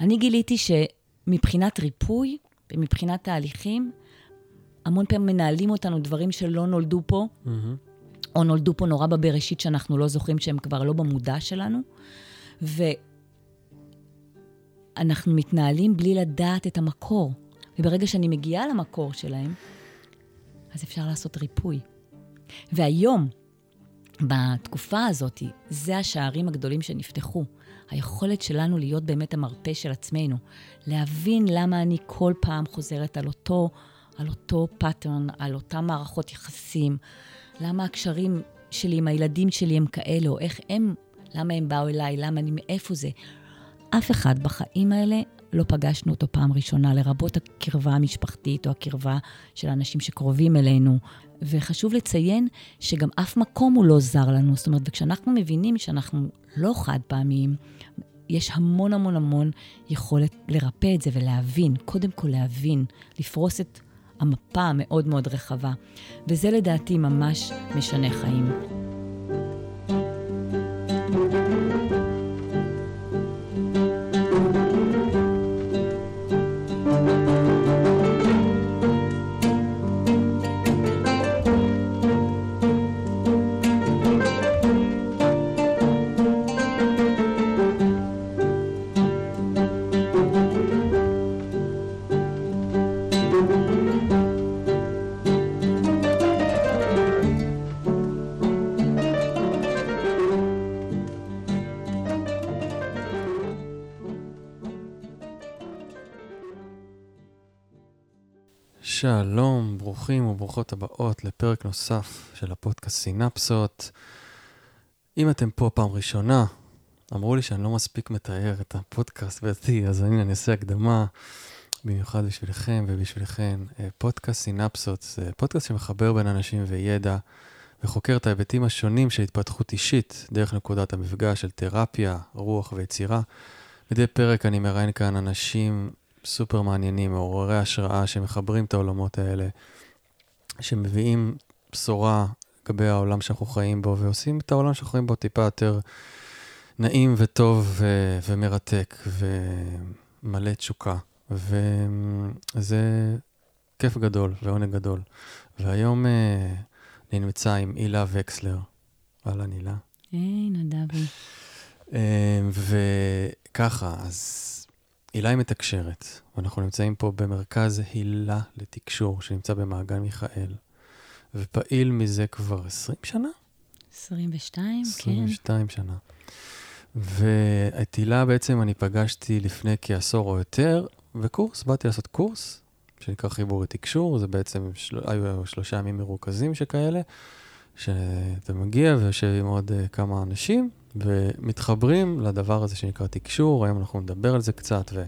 אני גיליתי שמבחינת ריפוי ומבחינת תהליכים, המון פעמים מנהלים אותנו דברים שלא נולדו פה, Mm-hmm. או נולדו פה נורא בבראשית שאנחנו לא זוכרים שהם כבר לא במודע שלנו, ואנחנו מתנהלים בלי לדעת את המקור. וברגע שאני מגיעה למקור שלהם, אז אפשר לעשות ריפוי. והיום, בתקופה הזאת, זה השערים הגדולים שנפתחו. היכולת שלנו להיות באמת המרפא של עצמנו. להבין למה אני כל פעם חוזרת על אותו, על אותו pattern, על אותם מערכות יחסים. למה הקשרים שלי עם הילדים שלי הם כאלה, או איך הם, למה הם באו אליי, למה אני, מאיפה זה. אף אחד בחיים האלה לא פגשנו אותו פעם ראשונה, לרבות הקרבה המשפחתית או הקרבה של אנשים שקרובים אלינו. וחשוב לציין שגם אף מקום הוא לא זר לנו. זאת אומרת, וכשאנחנו מבינים שאנחנו לא חד פעמיים, יש המון המון המון יכולת לרפא את זה ולהבין, קודם כל להבין, לפרוס את המפה המאוד מאוד רחבה. וזה לדעתי ממש משנה חיים. שלום, ברוכים וברוכות הבאות לפרק נוסף של הפודקאסט סינפסות. אם אתם פה פעם ראשונה, אמרו לי שאני לא מספיק מתאר את הפודקאסט ואתי, אז הנה אני אעשה הקדמה, במיוחד בשבילכם ובשבילכם. אה, פודקאסט סינפסות זה פודקאסט שמחבר בין אנשים וידע, וחוקר את ההיבטים השונים של התפתחות אישית, דרך נקודת המפגש של תרפיה, רוח ויצירה. מדי פרק אני מראיין כאן אנשים סופר מעניינים, מעוררי השראה, שמחברים את העולמות האלה, שמביאים בשורה לגבי העולם שאנחנו חיים בו, ועושים את העולם שאנחנו חיים בו טיפה יותר נעים וטוב ו- ומרתק ומלא תשוקה. וזה כיף גדול ועונג גדול. והיום אה, אני נמצא עם הילה וקסלר. אהלן, הילה. היי, נדבי. אה, וככה, אז הילה היא מתקשרת, ואנחנו נמצאים פה במרכז הילה לתקשור, שנמצא במעגן מיכאל, ופעיל מזה כבר 20 שנה? 22, 22 שנה. ואת הילה בעצם אני פגשתי לפני כעשור או יותר, בקורס, באתי לעשות קורס, שנקרא חיבורי תקשור, זה בעצם, של... היו שלושה ימים מרוכזים שכאלה, שאתה מגיע ויושב עם עוד uh, כמה אנשים, ומתחברים לדבר הזה שנקרא תקשור, היום אנחנו נדבר על זה קצת, ו...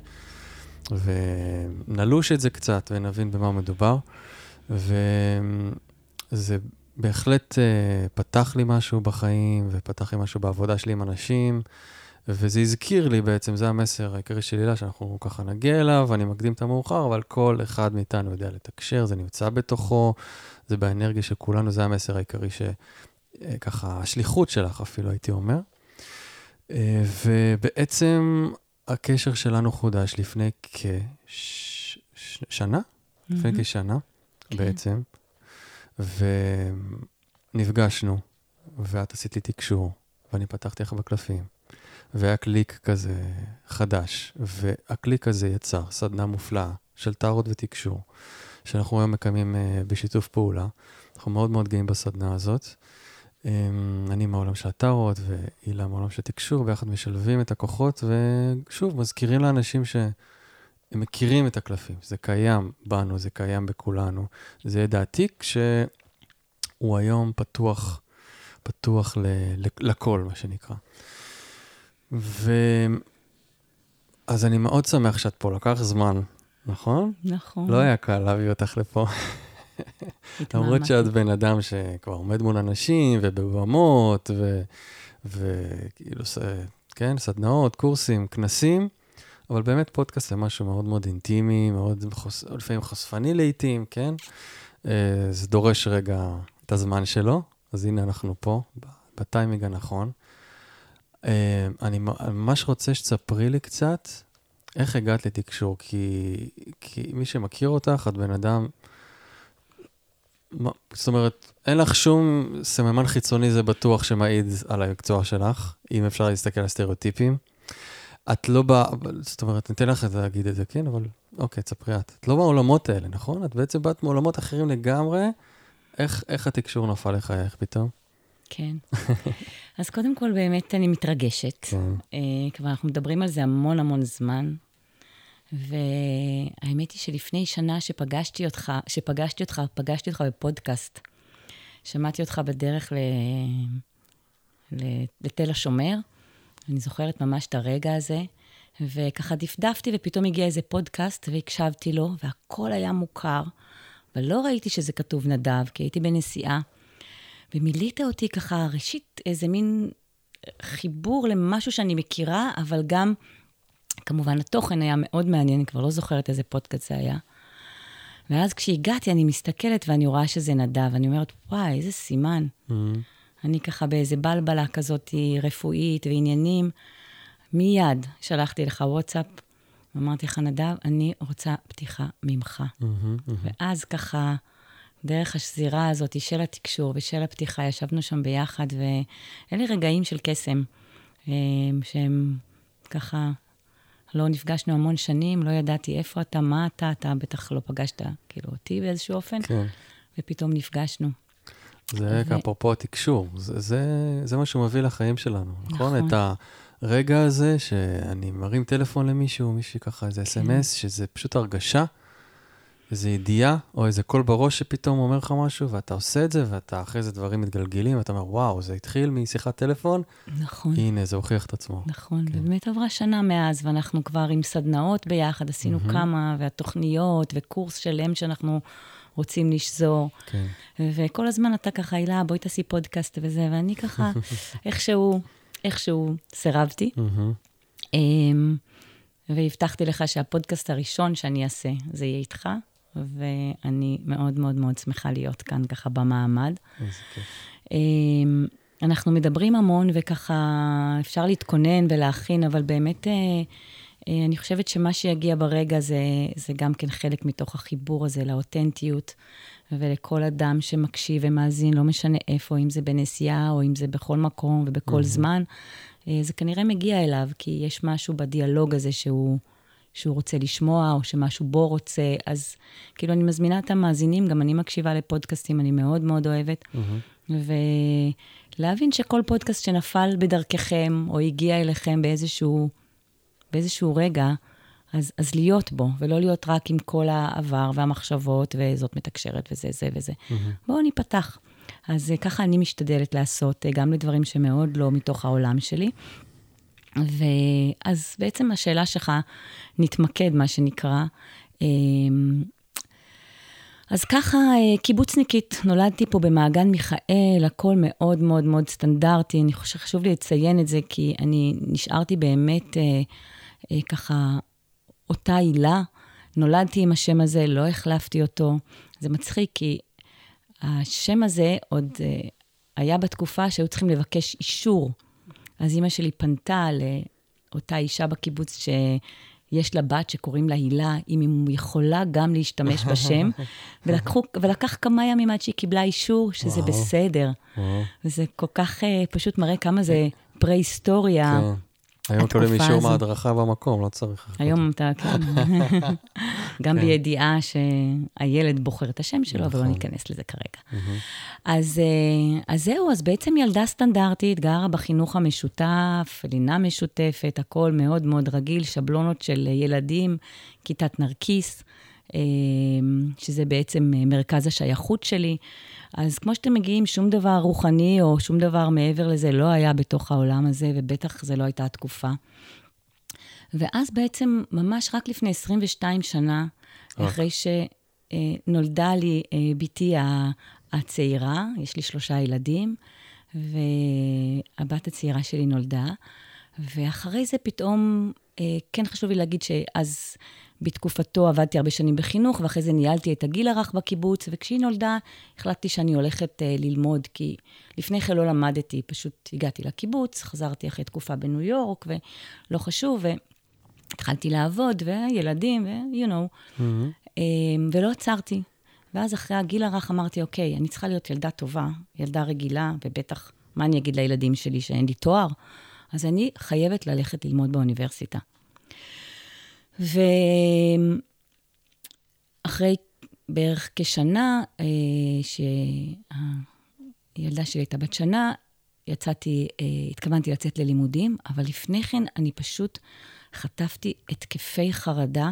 ונלוש את זה קצת ונבין במה מדובר. וזה בהחלט uh, פתח לי משהו בחיים, ופתח לי משהו בעבודה שלי עם אנשים, וזה הזכיר לי בעצם, זה המסר העיקרי של הילה, שאנחנו ככה נגיע אליו, אני מקדים את המאוחר, אבל כל אחד מאיתנו יודע לתקשר, זה נמצא בתוכו, זה באנרגיה של כולנו, זה המסר העיקרי שככה, השליחות שלך אפילו, הייתי אומר. אה, ובעצם הקשר שלנו חודש לפני כשנה, mm-hmm. לפני כשנה כן. בעצם, ונפגשנו, ואת עשית לי תקשור, ואני פתחתי לך בקלפים, והיה קליק כזה חדש, והקליק הזה יצר סדנה מופלאה של טארות ותקשור, שאנחנו היום מקיימים uh, בשיתוף פעולה. אנחנו מאוד מאוד גאים בסדנה הזאת. Um, אני מהעולם של הטארות, והילה מהעולם של התקשור, ביחד משלבים את הכוחות, ושוב, מזכירים לאנשים שהם מכירים את הקלפים. זה קיים בנו, זה קיים בכולנו. זה ידע עתיק שהוא היום פתוח, פתוח ל, ל, לכל, מה שנקרא. ו... אז אני מאוד שמח שאת פה, לקח זמן, נכון? נכון. לא היה קל להביא אותך לפה. למרות שאת בן אדם שכבר עומד מול אנשים ובבמות, וכאילו, כן, סדנאות, קורסים, כנסים, אבל באמת פודקאסט זה משהו מאוד מאוד אינטימי, מאוד, חוש... לפעמים חושפני לעיתים, כן? אה, זה דורש רגע את הזמן שלו, אז הנה אנחנו פה, בטיימינג הנכון. אה, אני ממש רוצה שתספרי לי קצת איך הגעת לתקשור? כי, כי מי שמכיר אותך, את בן אדם... מה, זאת אומרת, אין לך שום סממן חיצוני, זה בטוח שמעיד על המקצוע שלך, אם אפשר להסתכל על סטריאוטיפים. את לא באה, זאת אומרת, ניתן לך את זה להגיד את זה, כן, אבל אוקיי, תספרי את. את לא בעולמות האלה, נכון? את בעצם באת מעולמות אחרים לגמרי. איך, איך התקשור נפל לחייך פתאום? כן. אז קודם כל, באמת אני מתרגשת. כן. Uh, כבר אנחנו מדברים על זה המון המון זמן. והאמת היא שלפני שנה שפגשתי אותך, שפגשתי אותך, פגשתי אותך בפודקאסט. שמעתי אותך בדרך ל... ל... לתל השומר. אני זוכרת ממש את הרגע הזה, וככה דפדפתי, ופתאום הגיע איזה פודקאסט, והקשבתי לו, והכל היה מוכר, אבל לא ראיתי שזה כתוב נדב, כי הייתי בנסיעה. ומילאת אותי ככה, ראשית, איזה מין חיבור למשהו שאני מכירה, אבל גם, כמובן, התוכן היה מאוד מעניין, אני כבר לא זוכרת איזה פודקאסט זה היה. ואז כשהגעתי, אני מסתכלת ואני רואה שזה נדב, ואני אומרת, וואי, איזה סימן. Mm-hmm. אני ככה באיזה בלבלה כזאת רפואית ועניינים. מיד שלחתי לך וואטסאפ, אמרתי לך, נדב, אני רוצה פתיחה ממך. Mm-hmm, mm-hmm. ואז ככה, דרך השזירה הזאת של התקשור ושל הפתיחה, ישבנו שם ביחד, ואלה רגעים של קסם, אה, שהם ככה, לא נפגשנו המון שנים, לא ידעתי איפה אתה, מה אתה, אתה בטח לא פגשת, כאילו, אותי באיזשהו אופן, כן. ופתאום נפגשנו. זה ו... אפרופו התקשור, זה, זה, זה מה שהוא מביא לחיים שלנו, נכון? נכון? את הרגע הזה שאני מרים טלפון למישהו, מישהי ככה, איזה אס.אם.אס, כן. שזה פשוט הרגשה, איזו ידיעה, או איזה קול בראש שפתאום אומר לך משהו, ואתה עושה את זה, ואתה אחרי זה דברים מתגלגלים, ואתה אומר, וואו, זה התחיל משיחת טלפון, נכון. הנה, זה הוכיח את עצמו. נכון, כן. ובאמת עברה שנה מאז, ואנחנו כבר עם סדנאות ביחד, עשינו mm-hmm. כמה, והתוכניות, וקורס שלם שאנחנו... רוצים לשזור. כן. וכל הזמן אתה ככה, הילה, בואי תעשי פודקאסט וזה, ואני ככה, איכשהו, איכשהו סירבתי. אמ, והבטחתי לך שהפודקאסט הראשון שאני אעשה, זה יהיה איתך, ואני מאוד מאוד מאוד שמחה להיות כאן ככה במעמד. איזה כיף. אמ, אנחנו מדברים המון, וככה אפשר להתכונן ולהכין, אבל באמת... אה, אה, אני חושבת שמה שיגיע ברגע זה, זה גם כן חלק מתוך החיבור הזה לאותנטיות, ולכל אדם שמקשיב ומאזין, לא משנה איפה, אם זה בנסיעה או אם זה בכל מקום ובכל mm-hmm. זמן, אה, זה כנראה מגיע אליו, כי יש משהו בדיאלוג הזה שהוא, שהוא רוצה לשמוע, או שמשהו בו רוצה. אז כאילו, אני מזמינה את המאזינים, גם אני מקשיבה לפודקאסטים, אני מאוד מאוד אוהבת. Mm-hmm. ולהבין שכל פודקאסט שנפל בדרככם, או הגיע אליכם באיזשהו... באיזשהו רגע, אז, אז להיות בו, ולא להיות רק עם כל העבר והמחשבות, וזאת מתקשרת, וזה, זה וזה. Mm-hmm. בואו ניפתח. אז אה, ככה אני משתדלת לעשות, אה, גם לדברים שמאוד לא מתוך העולם שלי. ואז בעצם השאלה שלך, נתמקד, מה שנקרא. אמ, אז ככה, אה, קיבוצניקית, נולדתי פה במעגן מיכאל, הכל מאוד מאוד מאוד סטנדרטי. אני חושב שחשוב לי לציין את זה, כי אני נשארתי באמת אה, ככה אותה הילה. נולדתי עם השם הזה, לא החלפתי אותו. זה מצחיק, כי השם הזה עוד אה, היה בתקופה שהיו צריכים לבקש אישור. אז אימא שלי פנתה לאותה אישה בקיבוץ שיש לה בת שקוראים לה הילה, אם היא יכולה גם להשתמש בשם, ולקחו, ולקח כמה ימים עד שהיא קיבלה אישור שזה וואו, בסדר. וואו. וזה כל כך uh, פשוט מראה כמה זה פרה-היסטוריה. כן. היום מקבלים אישור מהדרכה במקום, לא צריך. היום אתה, כן. גם כן. בידיעה שהילד בוחר את השם שלו, ולא נכון. ניכנס לזה כרגע. אז, אה, אז זהו, אז בעצם ילדה סטנדרטית, גרה בחינוך המשותף, לינה משותפת, הכל מאוד מאוד רגיל, שבלונות של ילדים, כיתת נרקיס, שזה בעצם מרכז השייכות שלי. אז כמו שאתם מגיעים, שום דבר רוחני או שום דבר מעבר לזה לא היה בתוך העולם הזה, ובטח זו לא הייתה התקופה. ואז בעצם, ממש רק לפני 22 שנה, אחרי שנולדה לי אה, בתי הצעירה, יש לי שלושה ילדים, והבת הצעירה שלי נולדה, ואחרי זה פתאום, אה, כן חשוב לי להגיד שאז בתקופתו עבדתי הרבה שנים בחינוך, ואחרי זה ניהלתי את הגיל הרך בקיבוץ, וכשהיא נולדה, החלטתי שאני הולכת uh, ללמוד, כי לפני כן לא למדתי, פשוט הגעתי לקיבוץ, חזרתי אחרי תקופה בניו יורק, ולא חשוב, התחלתי לעבוד, וילדים, ו- you know, מהמם. אמ, ולא עצרתי. ואז אחרי הגיל הרך אמרתי, אוקיי, אני צריכה להיות ילדה טובה, ילדה רגילה, ובטח, מה אני אגיד לילדים שלי, שאין לי תואר? אז אני חייבת ללכת ללמוד באוניברסיטה. ואחרי בערך כשנה, אה, שהילדה שלי הייתה בת שנה, יצאתי, אה, התכוונתי לצאת ללימודים, אבל לפני כן אני פשוט חטפתי התקפי חרדה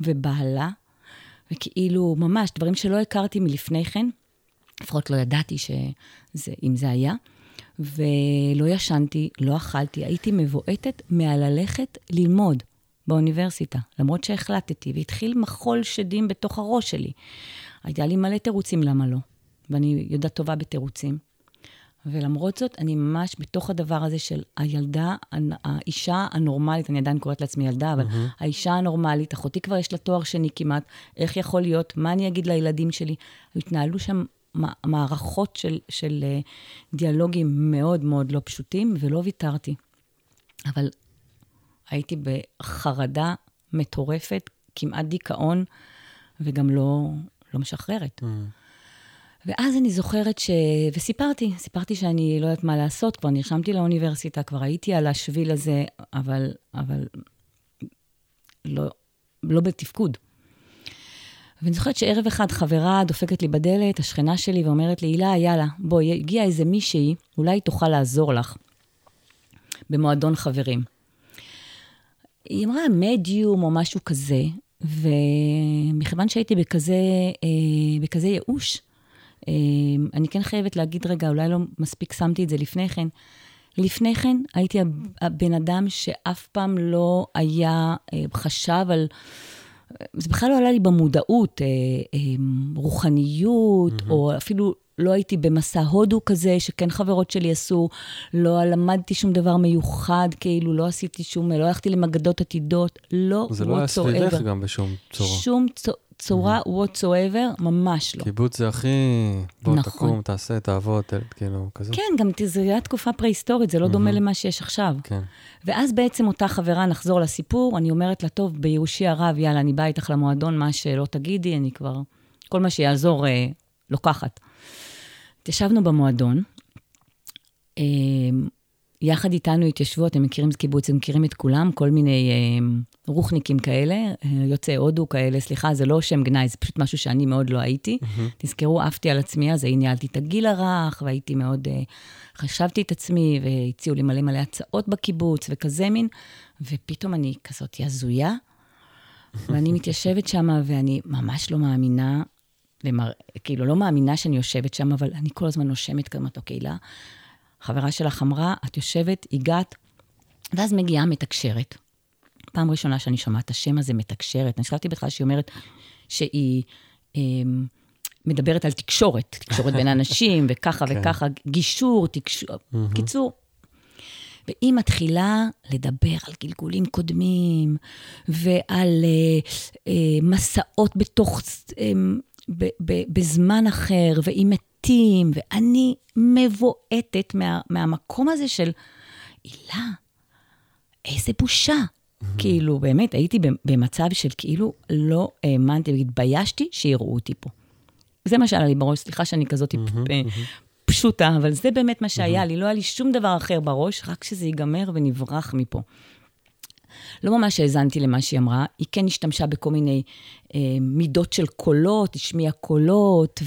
ובהלה, וכאילו, ממש, דברים שלא הכרתי מלפני כן, לפחות לא ידעתי שאם זה היה, ולא ישנתי, לא אכלתי, הייתי מבועטת מהללכת ללמוד באוניברסיטה, למרות שהחלטתי, והתחיל מחול שדים בתוך הראש שלי. הייתה לי מלא תירוצים למה לא, ואני יודעת טובה בתירוצים. ולמרות זאת, אני ממש בתוך הדבר הזה של הילדה, האישה הנורמלית, אני עדיין קוראת לעצמי ילדה, אבל mm-hmm. האישה הנורמלית, אחותי כבר יש לה תואר שני כמעט, איך יכול להיות, מה אני אגיד לילדים שלי? התנהלו שם מערכות של, של אה, דיאלוגים מאוד מאוד לא פשוטים, ולא ויתרתי. אבל הייתי בחרדה מטורפת, כמעט דיכאון, וגם לא, לא משחררת. Mm. ואז אני זוכרת ש... וסיפרתי, סיפרתי שאני לא יודעת מה לעשות, כבר נרשמתי לאוניברסיטה, כבר הייתי על השביל הזה, אבל, אבל לא, לא בתפקוד. ואני זוכרת שערב אחד חברה דופקת לי בדלת, השכנה שלי, ואומרת לי, הילה, יאללה, בואי, הגיעה איזה מישהי, אולי היא תוכל לעזור לך במועדון חברים. היא אמרה מדיום או משהו כזה, ומכיוון שהייתי בכזה, אה, בכזה ייאוש, אה, אני כן חייבת להגיד רגע, אולי לא מספיק שמתי את זה לפני כן. לפני כן הייתי הבן אדם שאף פעם לא היה, אה, חשב על... זה בכלל לא עלה לי במודעות, אה, אה, רוחניות, mm-hmm. או אפילו לא הייתי במסע הודו כזה, שכן חברות שלי עשו, לא למדתי שום דבר מיוחד, כאילו, לא עשיתי שום, לא הלכתי למגדות עתידות, לא זה לא היה סביבך גם בשום צורה. שום צורה. צורה whatsoever, ממש לא. קיבוץ זה הכי, בוא נכון. תקום, תעשה, תעבוד, כאילו, כזה. כן, גם זו הייתה תקופה פרה-היסטורית, זה לא דומה למה שיש עכשיו. כן. ואז בעצם אותה חברה, נחזור לסיפור, אני אומרת לה, טוב, בייאושי הרב, יאללה, אני באה איתך למועדון, מה שלא תגידי, אני כבר, כל מה שיעזור, אה, לוקחת. ישבנו במועדון, אה, יחד איתנו התיישבו, אתם מכירים את קיבוץ, אתם מכירים את כולם, כל מיני אה, רוחניקים כאלה, אה, יוצאי הודו כאלה, סליחה, זה לא שם גנאי, זה פשוט משהו שאני מאוד לא הייתי. Mm-hmm. תזכרו, עפתי על עצמי, אז ניהלתי את הגיל הרך, והייתי מאוד, אה, חשבתי את עצמי, והציעו לי מלא מלא הצעות בקיבוץ, וכזה מין, ופתאום אני כזאת הזויה, ואני מתיישבת שם, ואני ממש לא מאמינה, למר... כאילו, לא מאמינה שאני יושבת שם, אבל אני כל הזמן נושמת כמעט, אוקיי, לה. חברה שלך אמרה, את יושבת, הגעת, ואז מגיעה מתקשרת. פעם ראשונה שאני שומעת את השם הזה, מתקשרת. אני חשבתי בכלל שהיא אומרת שהיא אה, מדברת על תקשורת, תקשורת בין אנשים, וככה כן. וככה, גישור, תקשור, mm-hmm. קיצור. והיא מתחילה לדבר על גלגולים קודמים, ועל אה, אה, מסעות בתוך, אה, ב, ב, בזמן אחר, והיא מתים, ואני מבועטת מה, מהמקום הזה של, הילה, איזה בושה. Mm-hmm. כאילו, באמת, הייתי במצב של כאילו לא האמנתי, והתביישתי שיראו אותי פה. זה מה שהיה לי בראש, סליחה שאני כזאת mm-hmm, mm-hmm. פשוטה, אבל זה באמת מה שהיה mm-hmm. לי, לא היה לי שום דבר אחר בראש, רק שזה ייגמר ונברח מפה. לא ממש האזנתי למה שהיא אמרה, היא כן השתמשה בכל מיני אה, מידות של קולות, השמיעה קולות,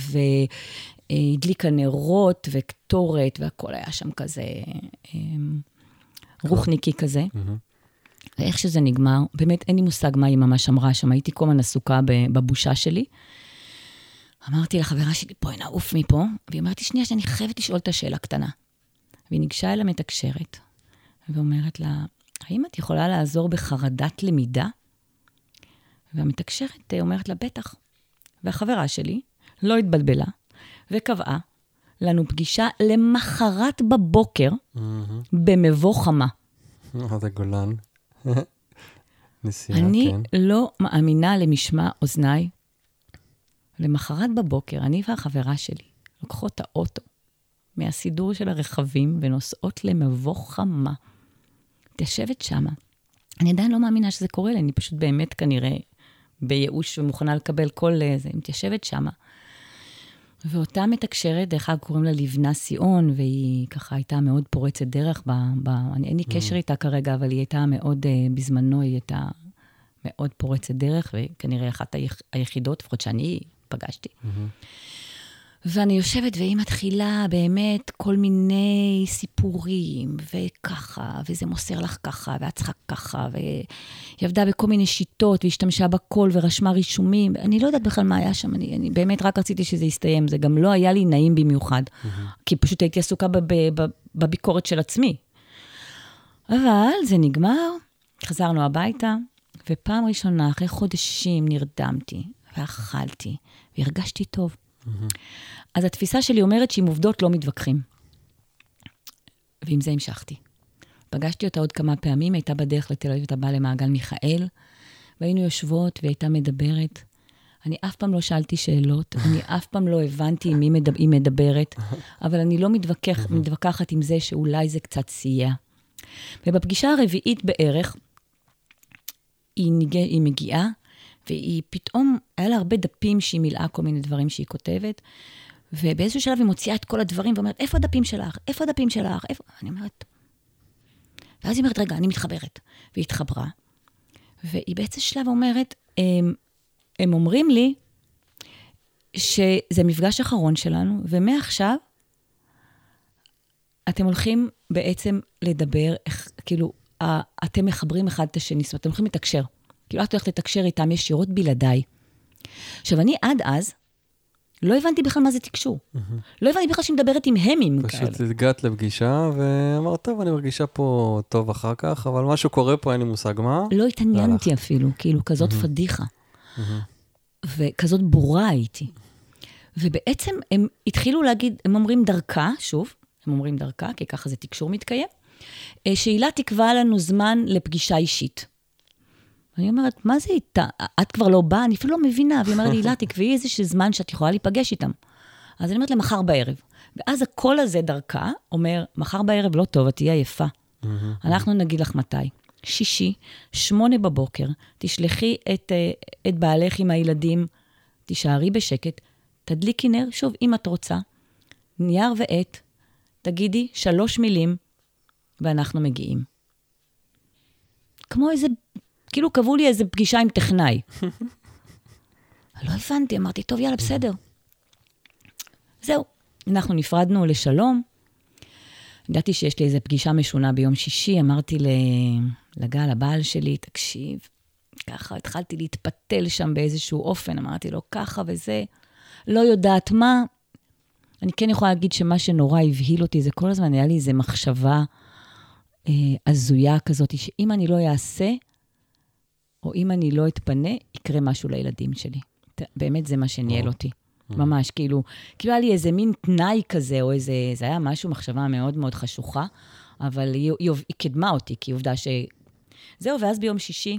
והדליקה נרות וקטורת, והכל היה שם כזה אה, רוחניקי כזה. ואיך שזה נגמר, באמת אין לי מושג מה היא ממש אמרה שם, הייתי כל הזמן עסוקה בבושה שלי. אמרתי לחברה שלי, בואי נעוף מפה, והיא אמרת לי, שנייה, שאני חייבת לשאול את השאלה הקטנה. והיא ניגשה אל המתקשרת, ואומרת לה, האם את יכולה לעזור בחרדת למידה? והמתקשרת אומרת לה, בטח. והחברה שלי לא התבלבלה, וקבעה לנו פגישה למחרת בבוקר במבוא חמה. עוד הגולן. נסיעה, כן. אני לא מאמינה למשמע אוזניי. למחרת בבוקר, אני והחברה שלי לוקחות האוטו מהסידור של הרכבים ונוסעות למבוא חמה. מתיישבת שמה, אני עדיין לא מאמינה שזה קורה לי, אני פשוט באמת כנראה בייאוש ומוכנה לקבל כל זה, מתיישבת שמה. ואותה מתקשרת, דרך אגב, קוראים לה לבנה סיאון, והיא ככה הייתה מאוד פורצת דרך. ב, ב, אני, אין לי Mm. קשר איתה כרגע, אבל היא הייתה מאוד, uh, בזמנו היא הייתה מאוד פורצת דרך, וכנראה אחת היח, היחידות, לפחות שאני פגשתי. ואני יושבת והיא מתחילה באמת כל מיני סיפורים, וככה, וזה מוסר לך ככה, ואת צריכה ככה, והיא עבדה בכל מיני שיטות, והשתמשה בקול ורשמה רישומים. אני לא יודעת בכלל מה היה שם, אני, אני באמת רק רציתי שזה יסתיים. זה גם לא היה לי נעים במיוחד, כי פשוט הייתי עסוקה בב, בב, בביקורת של עצמי. אבל זה נגמר, חזרנו הביתה, ופעם ראשונה, אחרי חודשים, נרדמתי, ואכלתי, והרגשתי טוב. אז התפיסה שלי אומרת שעם עובדות לא מתווכחים. ועם זה המשכתי. פגשתי אותה עוד כמה פעמים, הייתה בדרך לתל אביב, הייתה באה למעגל מיכאל, והיינו יושבות והיא הייתה מדברת. אני אף פעם לא שאלתי שאלות, אני אף פעם לא הבנתי עם מי מדבר, היא מדברת, אבל אני לא מתווכח, מתווכחת עם זה שאולי זה קצת סייע. ובפגישה הרביעית בערך, היא, ניג... היא מגיעה, והיא פתאום, היה לה הרבה דפים שהיא מילאה כל מיני דברים שהיא כותבת, ובאיזשהו שלב היא מוציאה את כל הדברים ואומרת, איפה הדפים שלך? איפה הדפים שלך? איפה? אני אומרת... ואז היא אומרת, רגע, אני מתחברת. והיא התחברה, והיא באיזשהו שלב אומרת, הם, הם אומרים לי שזה מפגש אחרון שלנו, ומעכשיו אתם הולכים בעצם לדבר, כאילו, אתם מחברים אחד את השני, זאת אומרת, אתם הולכים לתקשר. כאילו, את הולכת לתקשר איתם ישירות בלעדיי. עכשיו, אני עד אז, לא הבנתי בכלל מה זה תקשור. לא הבנתי בכלל שהיא מדברת עם המים כאלה. פשוט הגעת לפגישה ואמרת, טוב, אני מרגישה פה טוב אחר כך, אבל משהו קורה פה, אין לי מושג מה. לא התעניינתי אפילו, כאילו, כזאת פדיחה. וכזאת בורה הייתי. ובעצם הם התחילו להגיד, הם אומרים דרכה, שוב, הם אומרים דרכה, כי ככה זה תקשור מתקיים, שהילה תקבע לנו זמן לפגישה אישית. אני אומרת, מה זה איתה? את כבר לא באה? אני אפילו לא מבינה. והיא אומרת לי, הילה, תקבעי איזשהו זמן שאת יכולה להיפגש איתם. אז אני אומרת לה, מחר בערב. ואז הקול הזה דרכה אומר, מחר בערב לא טוב, את תהיי עייפה. אנחנו נגיד לך מתי. שישי, שמונה בבוקר, תשלחי את, את בעלך עם הילדים, תישארי בשקט, תדליקי נר, שוב, אם את רוצה, נייר ועט, תגידי שלוש מילים, ואנחנו מגיעים. כמו איזה, כאילו קבעו לי איזה פגישה עם טכנאי. לא הבנתי, אמרתי, טוב, יאללה, בסדר. זהו, אנחנו נפרדנו לשלום. ידעתי שיש לי איזו פגישה משונה ביום שישי, אמרתי לגל, הבעל שלי, תקשיב, ככה התחלתי להתפתל שם באיזשהו אופן, אמרתי לו, ככה וזה, לא יודעת מה. אני כן יכולה להגיד שמה שנורא הבהיל אותי, זה כל הזמן היה לי איזו מחשבה אה, הזויה כזאת, שאם אני לא אעשה, או אם אני לא אתפנה, יקרה משהו לילדים שלי. באמת זה מה שניהל אותי. ממש, כאילו, כאילו היה לי איזה מין תנאי כזה, או איזה, זה היה משהו, מחשבה מאוד מאוד חשוכה, אבל היא, היא, היא קידמה אותי, כי עובדה ש... זהו, ואז ביום שישי,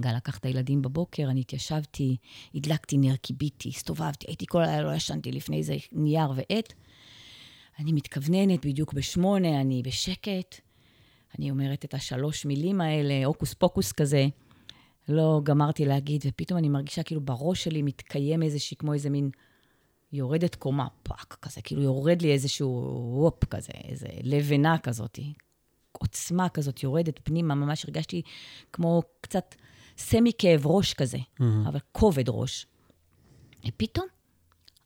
גל לקח את הילדים בבוקר, אני התיישבתי, הדלקתי נר, קיביתי, הסתובבתי, הייתי כל הלילה, לא ישנתי לפני איזה נייר ועט. אני מתכווננת בדיוק בשמונה, אני בשקט. אני אומרת את השלוש מילים האלה, הוקוס פוקוס כזה. לא גמרתי להגיד, ופתאום אני מרגישה כאילו בראש שלי מתקיים איזושהי, כמו איזה מין יורדת קומה, פאק, כזה, כאילו יורד לי איזשהו וופ כזה, איזה לבנה כזאת, עוצמה כזאת יורדת פנימה, ממש הרגשתי כמו קצת סמי כאב ראש כזה, mm-hmm. אבל כובד ראש. ופתאום,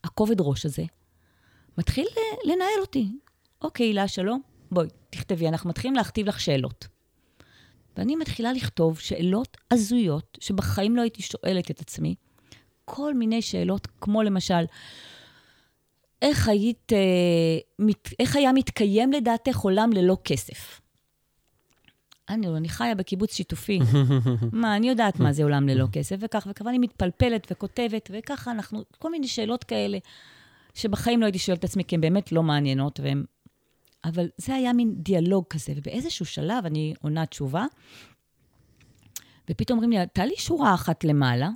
הכובד ראש הזה מתחיל לנהל אותי. אוקיי, הילה, שלום, בואי, תכתבי, אנחנו מתחילים להכתיב לך שאלות. ואני מתחילה לכתוב שאלות הזויות, שבחיים לא הייתי שואלת את עצמי. כל מיני שאלות, כמו למשל, איך, היית, אה, מת, איך היה מתקיים לדעתך עולם ללא כסף? אני, אני חיה בקיבוץ שיתופי. מה, אני יודעת מה זה עולם ללא כסף, וכך וכך, ואני מתפלפלת וכותבת, וככה אנחנו, כל מיני שאלות כאלה, שבחיים לא הייתי שואלת את עצמי, כי הן באמת לא מעניינות, והן אבל זה היה מין דיאלוג כזה, ובאיזשהו שלב אני עונה תשובה, ופתאום אומרים לי, תעלי שורה אחת למעלה.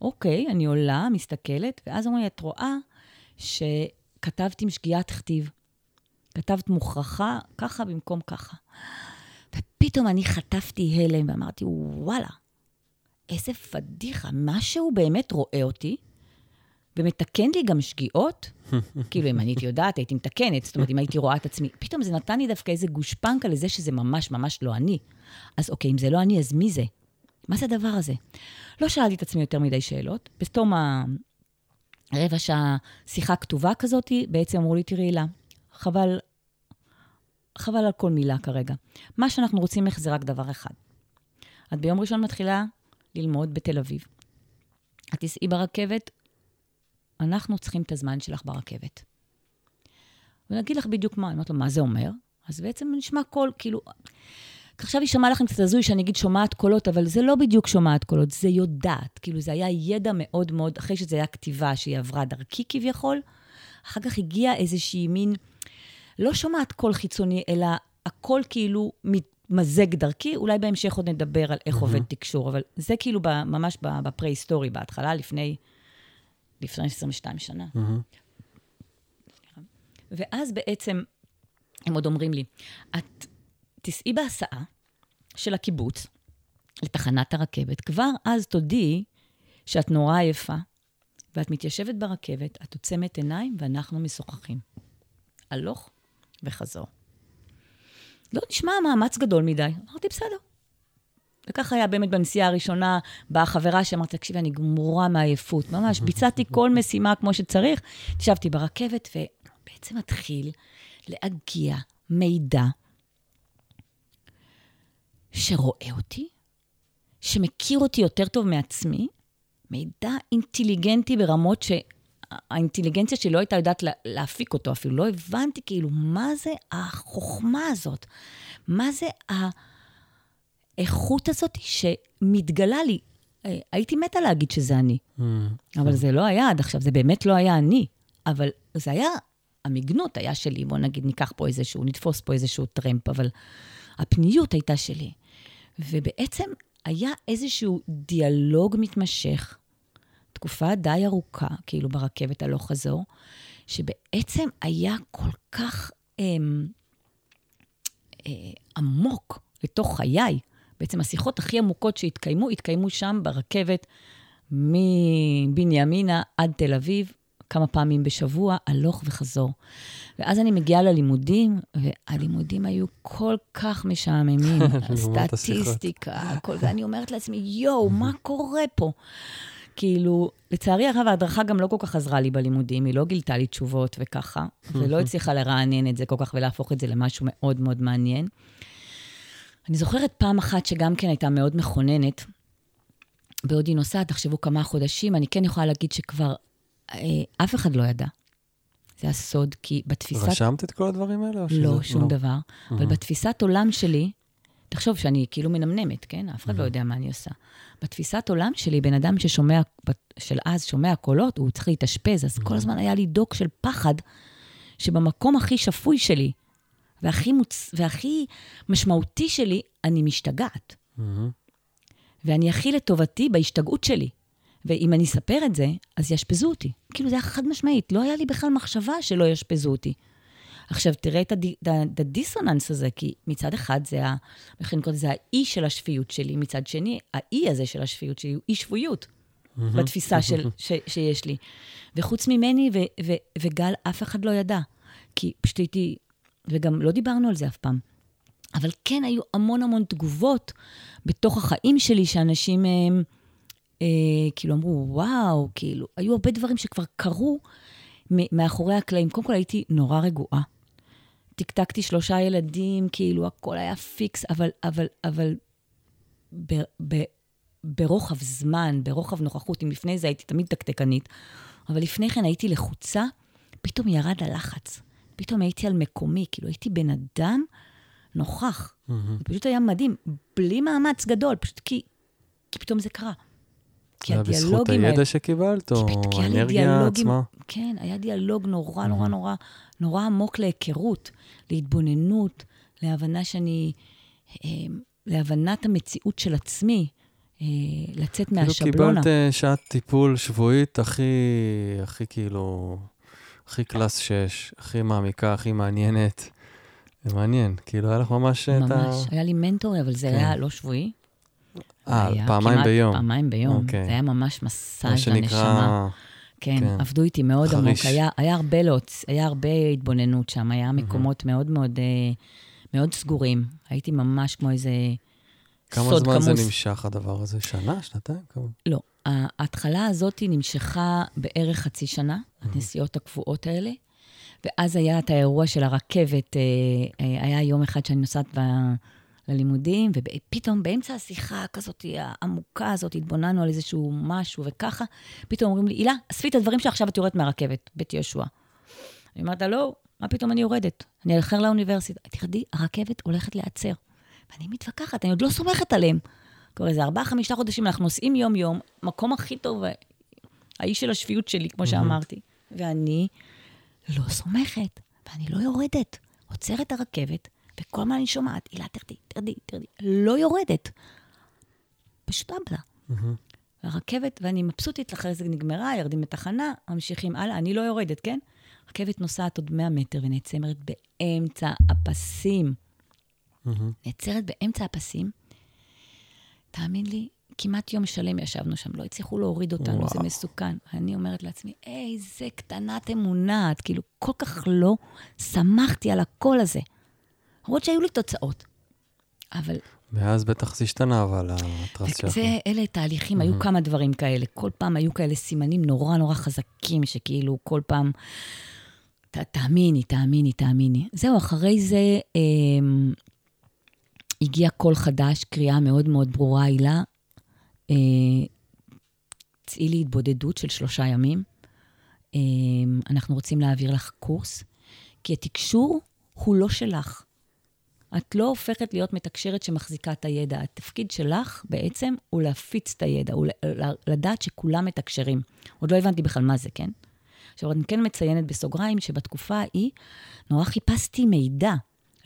אוקיי, אני עולה, מסתכלת, ואז אומרים לי, את רואה שכתבתי עם שגיאת כתיב. כתבת מוכרחה ככה במקום ככה. ופתאום אני חטפתי הלם ואמרתי, וואלה, איזה פדיחה, משהו באמת רואה אותי, ומתקן לי גם שגיאות. כאילו, אם אני הייתי יודעת, הייתי מתקנת, זאת אומרת, אם הייתי רואה את עצמי, פתאום זה נתן לי דווקא איזה גושפנקה לזה שזה ממש ממש לא אני. אז אוקיי, אם זה לא אני, אז מי זה? מה זה הדבר הזה? לא שאלתי את עצמי יותר מדי שאלות. בתום הרבע שעה שיחה כתובה כזאת, בעצם אמרו לי, תראי, הילה, חבל, חבל על כל מילה כרגע. מה שאנחנו רוצים ממך זה רק דבר אחד. את ביום ראשון מתחילה ללמוד בתל אביב. את תיסעי ברכבת, אנחנו צריכים את הזמן שלך ברכבת. ונגיד לך בדיוק מה, אני אומרת לו, מה זה אומר? אז בעצם נשמע קול, כאילו... עכשיו יישמע לכם קצת הזוי שאני אגיד שומעת קולות, אבל זה לא בדיוק שומעת קולות, זה יודעת. כאילו, זה היה ידע מאוד מאוד, אחרי שזה היה כתיבה שהיא עברה דרכי כביכול, אחר כך הגיע איזושהי מין, לא שומעת קול חיצוני, אלא הקול כאילו מתמזג דרכי. אולי בהמשך עוד נדבר על איך עובד תקשור, אבל זה כאילו ממש בפרה-היסטורי, בהתחלה, לפני, לפני 22 שנה. ואז בעצם, הם עוד אומרים לי, את תיסעי בהסעה של הקיבוץ לתחנת הרכבת, כבר אז תודיעי שאת נורא עייפה, ואת מתיישבת ברכבת, את עוצמת עיניים ואנחנו משוחחים. הלוך וחזור. לא נשמע מאמץ גדול מדי. אמרתי, בסדר. וככה היה באמת בנסיעה הראשונה, באה חברה שאמרת, תקשיבי, אני גמורה מעייפות. ממש, ביצעתי כל משימה כמו שצריך. ישבתי ברכבת, ובעצם מתחיל להגיע מידע שרואה אותי, שמכיר אותי יותר טוב מעצמי, מידע אינטליגנטי ברמות שהאינטליגנציה שלי לא הייתה יודעת להפיק אותו אפילו. לא הבנתי כאילו מה זה החוכמה הזאת, מה זה האיכות הזאת שמתגלה לי. אה, הייתי מתה להגיד שזה אני, mm, אבל כן. זה לא היה עד עכשיו, זה באמת לא היה אני. אבל זה היה, המגנות היה שלי, בוא נגיד, ניקח פה איזשהו, נתפוס פה איזשהו טרמפ, אבל הפניות הייתה שלי. ובעצם היה איזשהו דיאלוג מתמשך, תקופה די ארוכה, כאילו ברכבת הלוך חזור, שבעצם היה כל כך אמ, אה, עמוק לתוך חיי. בעצם השיחות הכי עמוקות שהתקיימו, התקיימו שם ברכבת מבנימינה עד תל אביב, כמה פעמים בשבוע, הלוך וחזור. ואז אני מגיעה ללימודים, והלימודים היו כל כך משעממים. הסטטיסטיקה, כל זה. אני אומרת לעצמי, יואו, מה קורה פה? כאילו, לצערי הרב, ההדרכה גם לא כל כך עזרה לי בלימודים, היא לא גילתה לי תשובות וככה, ולא הצליחה לרענן את זה כל כך ולהפוך את זה למשהו מאוד מאוד מעניין. אני זוכרת פעם אחת שגם כן הייתה מאוד מכוננת, בעוד היא נוסעת, תחשבו כמה חודשים, אני כן יכולה להגיד שכבר אה, אף אחד לא ידע. זה הסוד, כי בתפיסת... רשמת את כל הדברים האלה? לא, שום לא. דבר. Mm-hmm. אבל בתפיסת עולם שלי, תחשוב שאני כאילו מנמנמת, כן? אף אחד mm-hmm. לא יודע מה אני עושה. בתפיסת עולם שלי, בן אדם ששומע, של אז שומע קולות, הוא צריך להתאשפז, אז mm-hmm. כל הזמן היה לי דוק של פחד, שבמקום הכי שפוי שלי, והכי, מוצ... והכי משמעותי שלי, אני משתגעת. Mm-hmm. ואני הכי לטובתי בהשתגעות שלי. ואם אני אספר את זה, אז יאשפזו אותי. כאילו, זה היה חד משמעית, לא היה לי בכלל מחשבה שלא יאשפזו אותי. עכשיו, תראה את הדי, הדיסוננס הזה, כי מצד אחד זה ה... איך אני קוראת לזה? האי של השפיות שלי, מצד שני, האי הזה של השפיות שלי הוא אי שפויות. בתפיסה של, ש, שיש לי. וחוץ ממני ו, ו, וגל, אף אחד לא ידע. כי פשוט הייתי, וגם לא דיברנו על זה אף פעם. אבל כן היו המון המון תגובות בתוך החיים שלי, שאנשים הם, אה, כאילו אמרו, וואו, כאילו, היו הרבה דברים שכבר קרו מאחורי הקלעים. קודם כל הייתי נורא רגועה. טקטקתי שלושה ילדים, כאילו, הכל היה פיקס, אבל, אבל, אבל ב, ב, ברוחב זמן, ברוחב נוכחות, אם לפני זה הייתי תמיד תקתקנית, אבל לפני כן הייתי לחוצה, פתאום ירד הלחץ. פתאום הייתי על מקומי, כאילו הייתי בן אדם נוכח. Mm-hmm. זה פשוט היה מדהים, בלי מאמץ גדול, פשוט כי, כי פתאום זה קרה. כי הדיאלוגים... זה בזכות הידע שקיבלת, או האנרגיה עצמה? כן, היה דיאלוג נורא נורא נורא נורא עמוק להיכרות, להתבוננות, להבנה שאני... אה, להבנת המציאות של עצמי, אה, לצאת כאילו מהשבלונה. כאילו קיבלת שעת טיפול שבועית הכי, הכי כאילו, הכי קלאס 6, הכי מעמיקה, הכי מעניינת. זה מעניין, כאילו היה לך ממש את ה... ממש. היה לי מנטור, אבל זה כן. היה לא שבועי. אה, פעמיים ביום. פעמיים ביום. אוקיי. זה היה ממש מה מסאז' לנשמה. שנקרא... כן, כן. עבדו איתי מאוד חריש. עמוק. היה, היה הרבה להוצ... היה הרבה התבוננות שם, היה מקומות מאוד מאוד, אה, מאוד סגורים. הייתי ממש כמו איזה כמה סוד זמן זה כמוס. נמשך, הדבר הזה? שנה? שנתיים? כמה? לא, ההתחלה הזאת נמשכה בערך חצי שנה, הנסיעות הקבועות האלה. ואז היה את האירוע של הרכבת, אה, אה, היה יום אחד שאני נוסעת ב... ללימודים, ופתאום באמצע השיחה כזאת העמוקה הזאת, התבוננו על איזשהו משהו וככה, פתאום אומרים לי, הילה, אספי את הדברים שעכשיו את יורדת מהרכבת, בית יהושע. אני אומרת לה, לא, מה פתאום אני יורדת? אני אלחר לאוניברסיטה. תרדי, הרכבת הולכת להיעצר. ואני מתווכחת, אני עוד לא סומכת עליהם. כבר איזה ארבעה, חמישה חודשים, אנחנו נוסעים יום-יום, מקום הכי טוב, האיש של השפיות שלי, כמו שאמרתי. ואני לא סומכת, ואני לא יורדת. עוצרת הרכבת, וכל הזמן אני שומעת, הילה, תרדי, תרדי, תרדי. לא יורדת. פשוט אבלה. הרכבת, ואני מבסוטית, אחרי זה נגמרה, ירדים לתחנה, ממשיכים הלאה, אני לא יורדת, כן? רכבת נוסעת עוד 100 מטר ונעצרת באמצע הפסים. נעצרת באמצע הפסים. תאמין לי, כמעט יום שלם ישבנו שם, לא הצליחו להוריד אותנו, וואו. זה מסוכן. אני אומרת לעצמי, איזה קטנת אמונה, את כאילו כל כך לא שמחתי על הקול הזה. למרות שהיו לי תוצאות. אבל ואז בטח זה השתנה, אבל הטרס שלך. זה, אלה תהליכים, היו כמה דברים כאלה. כל פעם היו כאלה סימנים נורא נורא חזקים, שכאילו כל פעם, ת, תאמיני, תאמיני, תאמיני. זהו, אחרי זה אה, הגיע קול חדש, קריאה מאוד מאוד ברורה, הילה. אה, צאי לי התבודדות של שלושה ימים. אה, אנחנו רוצים להעביר לך קורס, כי התקשור הוא לא שלך. את לא הופכת להיות מתקשרת שמחזיקה את הידע. התפקיד שלך בעצם הוא להפיץ את הידע, הוא לדעת שכולם מתקשרים. עוד לא הבנתי בכלל מה זה, כן? עכשיו, אני כן מציינת בסוגריים שבתקופה ההיא נורא חיפשתי מידע.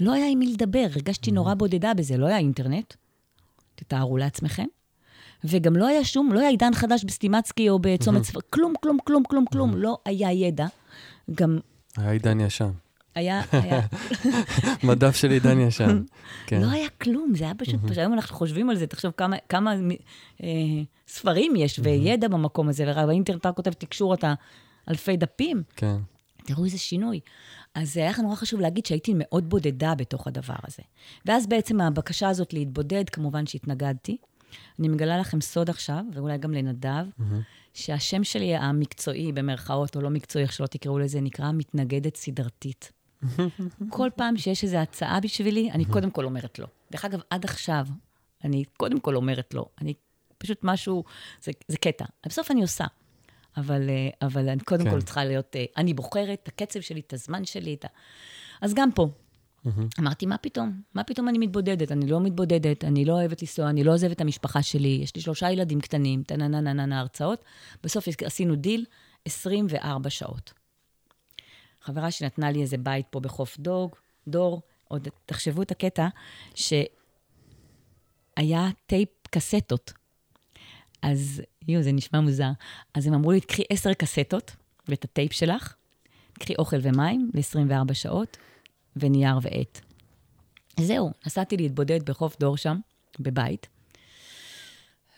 לא היה עם מי לדבר, הרגשתי נורא בודדה בזה, לא היה אינטרנט, תתארו לעצמכם. וגם לא היה שום, לא היה עידן חדש בסטימצקי או בצומת צפר, כלום, כלום, כלום, כלום, כלום, לא היה ידע. גם היה עידן ישן. היה, היה, מדף של עידן ישן. כן. לא היה כלום, זה היה פשוט, היום אנחנו חושבים על זה, תחשוב כמה, כמה אה, ספרים יש וידע במקום הזה, ובאינטרנט אתה כותב תקשור אתה אלפי דפים, כן. תראו איזה שינוי. אז היה לך נורא חשוב להגיד שהייתי מאוד בודדה בתוך הדבר הזה. ואז בעצם הבקשה הזאת להתבודד, כמובן שהתנגדתי. אני מגלה לכם סוד עכשיו, ואולי גם לנדב, שהשם שלי המקצועי, במרכאות, או לא מקצועי, איך שלא תקראו לזה, נקרא מתנגדת סדרתית. כל פעם שיש איזו הצעה בשבילי, אני קודם כל אומרת לא. דרך אגב, עד עכשיו, אני קודם כל אומרת לא. אני פשוט משהו, זה, זה קטע. בסוף אני עושה. אבל, אה, אבל אני קודם כן. כל צריכה להיות, אה, אני בוחרת את הקצב שלי, את הזמן שלי, את ה... אז גם פה. אמרתי, מה פתאום? מה פתאום אני מתבודדת? אני לא מתבודדת, אני לא אוהבת לנסוע, אני לא עוזבת את המשפחה שלי, יש לי שלושה ילדים קטנים, טה-נה-נה-נה-נה הרצאות. בסוף עשינו דיל 24 שעות. חברה שנתנה לי איזה בית פה בחוף דוג, דור, עוד תחשבו את הקטע, שהיה טייפ קסטות. אז, יואו, זה נשמע מוזר. אז הם אמרו לי, קחי עשר קסטות ואת הטייפ שלך, קחי אוכל ומים ל-24 שעות, ונייר ועט. זהו, נסעתי להתבודד בחוף דור שם, בבית,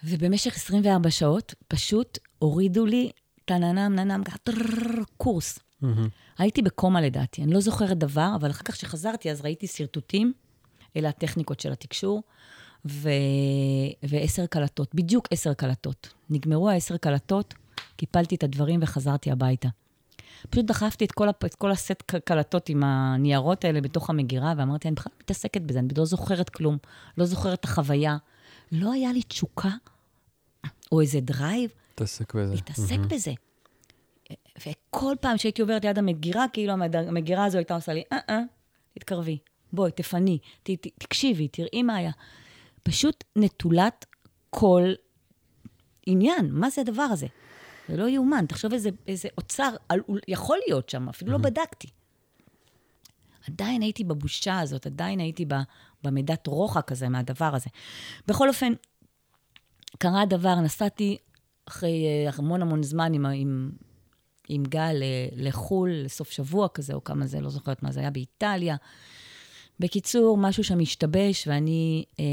ובמשך 24 שעות פשוט הורידו לי טננם, ננם, קורס. הייתי בקומה לדעתי, אני לא זוכרת דבר, אבל אחר כך כשחזרתי, אז ראיתי שרטוטים, אלה הטכניקות של התקשור, ו... ועשר קלטות, בדיוק עשר קלטות. נגמרו העשר קלטות, קיפלתי את הדברים וחזרתי הביתה. פשוט דחפתי את כל, הפ... את כל הסט קלטות עם הניירות האלה בתוך המגירה, ואמרתי, אני בכלל מתעסקת בזה, אני לא זוכרת כלום, לא זוכרת את החוויה. לא היה לי תשוקה או איזה drive תתעסק בזה. להתעסק בזה. וכל פעם שהייתי עוברת ליד המגירה, כאילו המגירה הזו הייתה עושה לי, אה, אה, תתקרבי, בואי, תפני, ת, ת, תקשיבי, תראי מה היה. פשוט נטולת כל עניין. מה זה הדבר הזה? זה לא יאומן. תחשוב איזה, איזה אוצר על, יכול להיות שם, אפילו לא בדקתי. עדיין הייתי בבושה הזאת, עדיין הייתי במידת רוחק הזה מהדבר הזה. בכל אופן, קרה הדבר, נסעתי אחרי אה, המון המון זמן עם, עם, עם גל אה, לחו"ל, לסוף שבוע כזה, או כמה זה, לא זוכרת מה זה היה, באיטליה. בקיצור, משהו שם השתבש, ואני אה,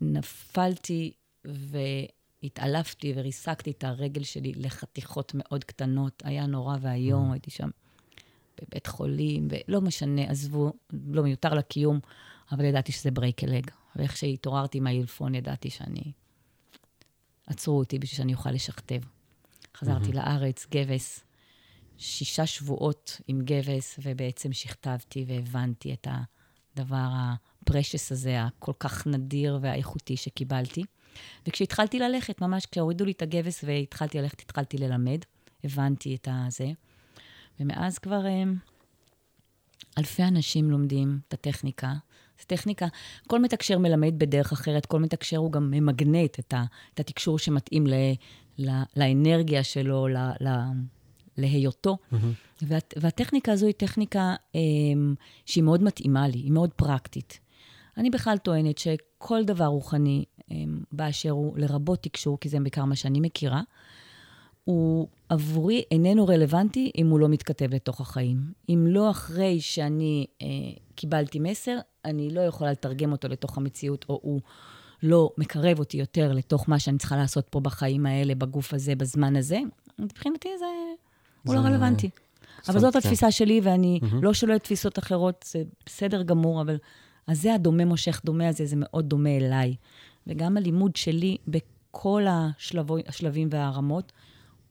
נפלתי והתעלפתי וריסקתי את הרגל שלי לחתיכות מאוד קטנות. היה נורא ואיום, mm. הייתי שם בבית חולים, ולא משנה, עזבו, לא מיותר לקיום, אבל ידעתי שזה break leg. ואיך שהתעוררתי עם העילפון, ידעתי שאני... עצרו אותי בשביל שאני אוכל לשכתב. חזרתי mm-hmm. לארץ, גבס, שישה שבועות עם גבס, ובעצם שכתבתי והבנתי את הדבר ה precious הזה, הכל כך נדיר והאיכותי שקיבלתי. וכשהתחלתי ללכת, ממש כשהורידו לי את הגבס והתחלתי ללכת, התחלתי ללמד, הבנתי את הזה. ומאז כבר אה, אלפי אנשים לומדים את הטכניקה. זו טכניקה, כל מתקשר מלמד בדרך אחרת, כל מתקשר הוא גם ממגנט את, ה, את התקשור שמתאים ל, ל, לאנרגיה שלו, ל, ל, להיותו. Mm-hmm. וה, והטכניקה הזו היא טכניקה אה, שהיא מאוד מתאימה לי, היא מאוד פרקטית. אני בכלל טוענת שכל דבר רוחני אה, באשר הוא, לרבות תקשור, כי זה בעיקר מה שאני מכירה, הוא עבורי איננו רלוונטי אם הוא לא מתכתב לתוך החיים. אם לא אחרי שאני אה, קיבלתי מסר, אני לא יכולה לתרגם אותו לתוך המציאות, או הוא לא מקרב אותי יותר לתוך מה שאני צריכה לעשות פה בחיים האלה, בגוף הזה, בזמן הזה. מבחינתי זה, זה... הוא לא רלוונטי. אבל זאת התפיסה שלי, ואני. לא שוללת תפיסות אחרות, זה בסדר גמור, אבל אז זה הדומה מושך דומה הזה, זה מאוד דומה אליי. וגם הלימוד שלי בכל השלבו, השלבים והרמות,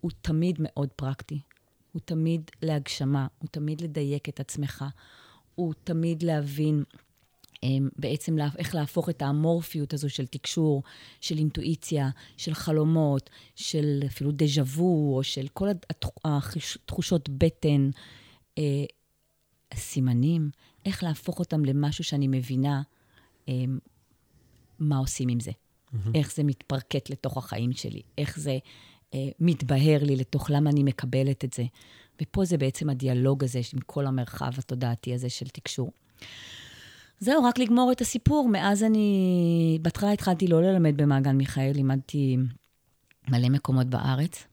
הוא תמיד מאוד פרקטי. הוא תמיד להגשמה, הוא תמיד לדייק את עצמך, הוא תמיד להבין בעצם איך להפוך את האמורפיות הזו של תקשור, של אינטואיציה, של חלומות, של אפילו דז'ה וו, או של כל התחושות בטן, אה, סימנים, איך להפוך אותם למשהו שאני מבינה אמ, מה עושים עם זה. Mm-hmm. איך זה מתפרקט לתוך החיים שלי, איך זה אה, מתבהר לי לתוך למה אני מקבלת את זה. ופה זה בעצם הדיאלוג הזה עם כל המרחב התודעתי הזה של תקשור. זהו, רק לגמור את הסיפור. מאז אני... בהתחלה התחלתי לא ללמד במעגן מיכאל, לימדתי מלא מקומות בארץ,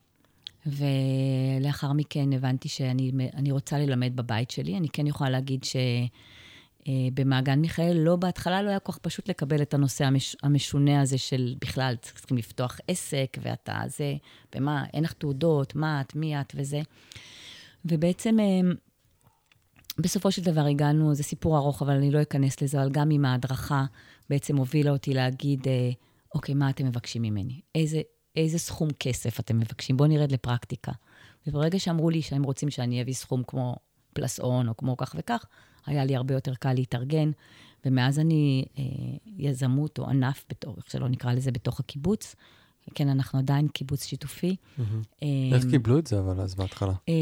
ולאחר מכן הבנתי שאני רוצה ללמד בבית שלי. אני כן יכולה להגיד ש... אה, מיכאל, לא, בהתחלה לא היה כל כך פשוט לקבל את הנושא המש, המשונה הזה של בכלל, צריכים לפתוח עסק, ואתה זה, ומה, אין לך תעודות, מה את, מי את וזה. ובעצם, אה, בסופו של דבר הגענו, זה סיפור ארוך, אבל אני לא אכנס לזה, אבל גם עם ההדרכה בעצם הובילה אותי להגיד, אה, אוקיי, מה אתם מבקשים ממני? איזה, איזה סכום כסף אתם מבקשים? בואו נרד לפרקטיקה. וברגע שאמרו לי שהם רוצים שאני אביא סכום כמו פלס און, או כמו כך וכך, היה לי הרבה יותר קל להתארגן. ומאז אני אה, יזמות או ענף, בתור, איך שלא נקרא לזה, בתוך הקיבוץ. כן, אנחנו עדיין קיבוץ שיתופי. Mm-hmm. אה, איך קיבלו את זה, אבל אז בהתחלה? אה,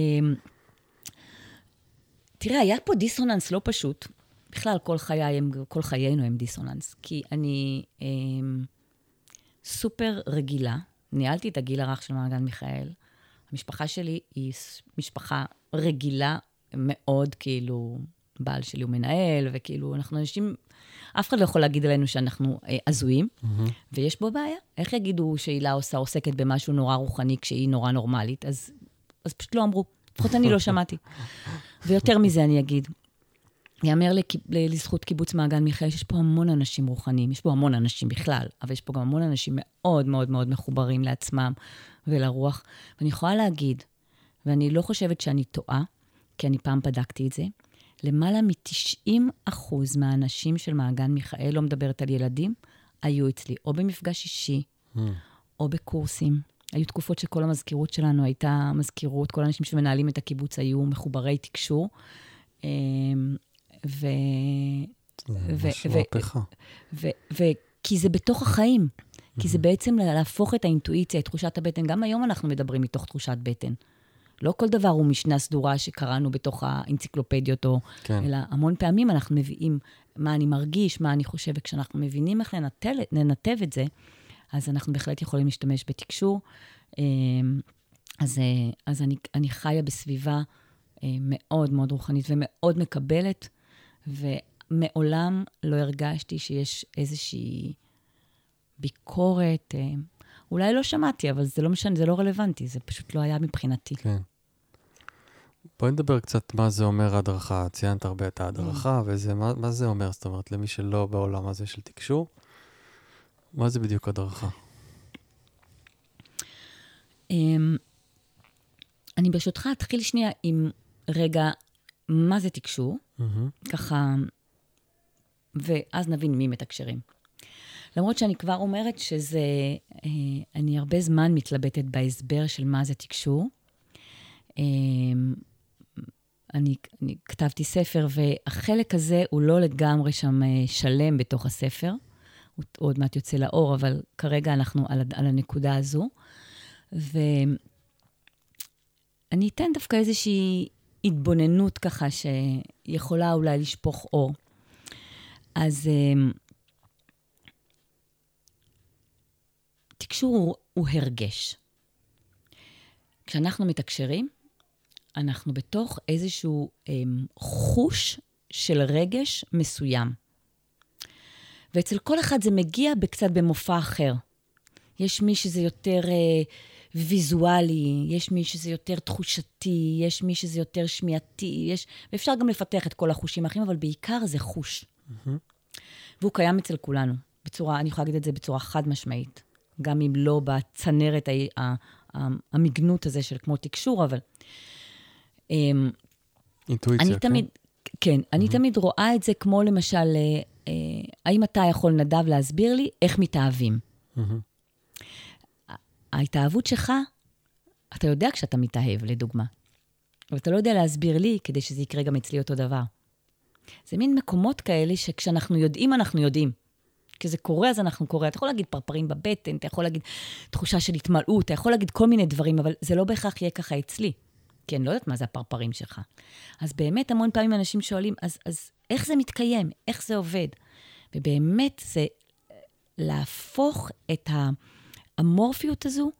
תראה, היה פה דיסוננס לא פשוט. בכלל, כל, חיי הם, כל חיינו הם דיסוננס. כי אני אה, סופר רגילה, ניהלתי את הגיל הרך של מעגן מיכאל. המשפחה שלי היא משפחה רגילה מאוד, כאילו, בעל שלי הוא מנהל, וכאילו, אנחנו אנשים, אף אחד לא יכול להגיד עלינו שאנחנו אה, הזויים, mm-hmm. ויש בו בעיה. איך יגידו שהילה עושה, עוסקת במשהו נורא רוחני כשהיא נורא נורמלית? אז, אז פשוט לא אמרו. לפחות אני לא שמעתי. ויותר מזה אני אגיד, יאמר לזכות קיבוץ מעגן מיכאל שיש פה המון אנשים רוחניים, יש פה המון אנשים בכלל, אבל יש פה גם המון אנשים מאוד מאוד מאוד מחוברים לעצמם ולרוח. ואני יכולה להגיד, ואני לא חושבת שאני טועה, כי אני פעם בדקתי את זה, למעלה מ-90% מהאנשים של מעגן מיכאל, לא מדברת על ילדים, היו אצלי או במפגש אישי, mm. או בקורסים. היו תקופות שכל המזכירות שלנו הייתה מזכירות, כל האנשים שמנהלים את הקיבוץ היו מחוברי תקשור. אמ, ו... כי זה בתוך החיים. כי זה בעצם להפוך את האינטואיציה, את תחושת הבטן. גם היום אנחנו מדברים מתוך תחושת בטן. לא כל דבר הוא משנה סדורה שקראנו בתוך האנציקלופדיות, או, כן. אלא המון פעמים אנחנו מביאים מה אני מרגיש, מה אני חושב, וכשאנחנו מבינים איך לנטל, לנתב את זה, אז אנחנו בהחלט יכולים להשתמש בתקשור. אמ, אז, אה, אז אני, אני חיה בסביבה אה, מאוד מאוד רוחנית ומאוד מקבלת, ומעולם לא הרגשתי שיש איזושהי ביקורת. אה, אולי לא שמעתי, אבל זה לא משנה, זה לא רלוונטי, זה פשוט לא היה מבחינתי. כן. בואי נדבר קצת מה זה אומר הדרכה. ציינת הרבה את ההדרכה, וזה, מה, מה זה אומר? זאת אומרת, למי שלא בעולם הזה של תקשור, מה זה בדיוק הדרכה? אמ, אני ברשותך אתחיל שנייה עם רגע, מה זה תקשור? Mm-hmm. ככה, ואז נבין מי מתקשרים. למרות שאני כבר אומרת שזה, אה, אני הרבה זמן מתלבטת בהסבר של מה זה תקשור. אה, אני, אני כתבתי ספר, והחלק הזה הוא לא לגמרי שם אה, שלם בתוך הספר. הוא עוד מעט יוצא לאור, אבל כרגע אנחנו על, על הנקודה הזו. ואני אתן דווקא איזושהי התבוננות ככה שיכולה אולי לשפוך אור. אז תקשור הוא, הוא הרגש. כשאנחנו מתקשרים, אנחנו בתוך איזשהו אמ, חוש של רגש מסוים. ואצל כל אחד זה מגיע קצת במופע אחר. יש מי שזה יותר אה, ויזואלי, יש מי שזה יותר תחושתי, יש מי שזה יותר שמיעתי, יש... ואפשר גם לפתח את כל החושים האחרים, אבל בעיקר זה חוש. Mm-hmm. והוא קיים אצל כולנו, בצורה, אני יכולה להגיד את זה בצורה חד משמעית. גם אם לא בצנרת המגנות הזה של כמו תקשור, אבל... אמ, אינטואיציה, אני כן? תמיד, כן, אני mm-hmm. תמיד רואה את זה כמו למשל, אה, האם אתה יכול, נדב, להסביר לי איך מתאהבים? Mm-hmm. ההתאהבות שלך, אתה יודע כשאתה מתאהב, לדוגמה. אבל אתה לא יודע להסביר לי כדי שזה יקרה גם אצלי אותו דבר. זה מין מקומות כאלה שכשאנחנו יודעים, אנחנו יודעים. כשזה קורה, אז אנחנו קורה. אתה יכול להגיד פרפרים בבטן, אתה יכול להגיד תחושה של התמלאות, אתה יכול להגיד כל מיני דברים, אבל זה לא בהכרח יהיה ככה אצלי. כי אני לא יודעת מה זה הפרפרים שלך. אז באמת המון פעמים אנשים שואלים, אז, אז איך זה מתקיים? איך זה עובד? ובאמת זה להפוך את האמורפיות הזו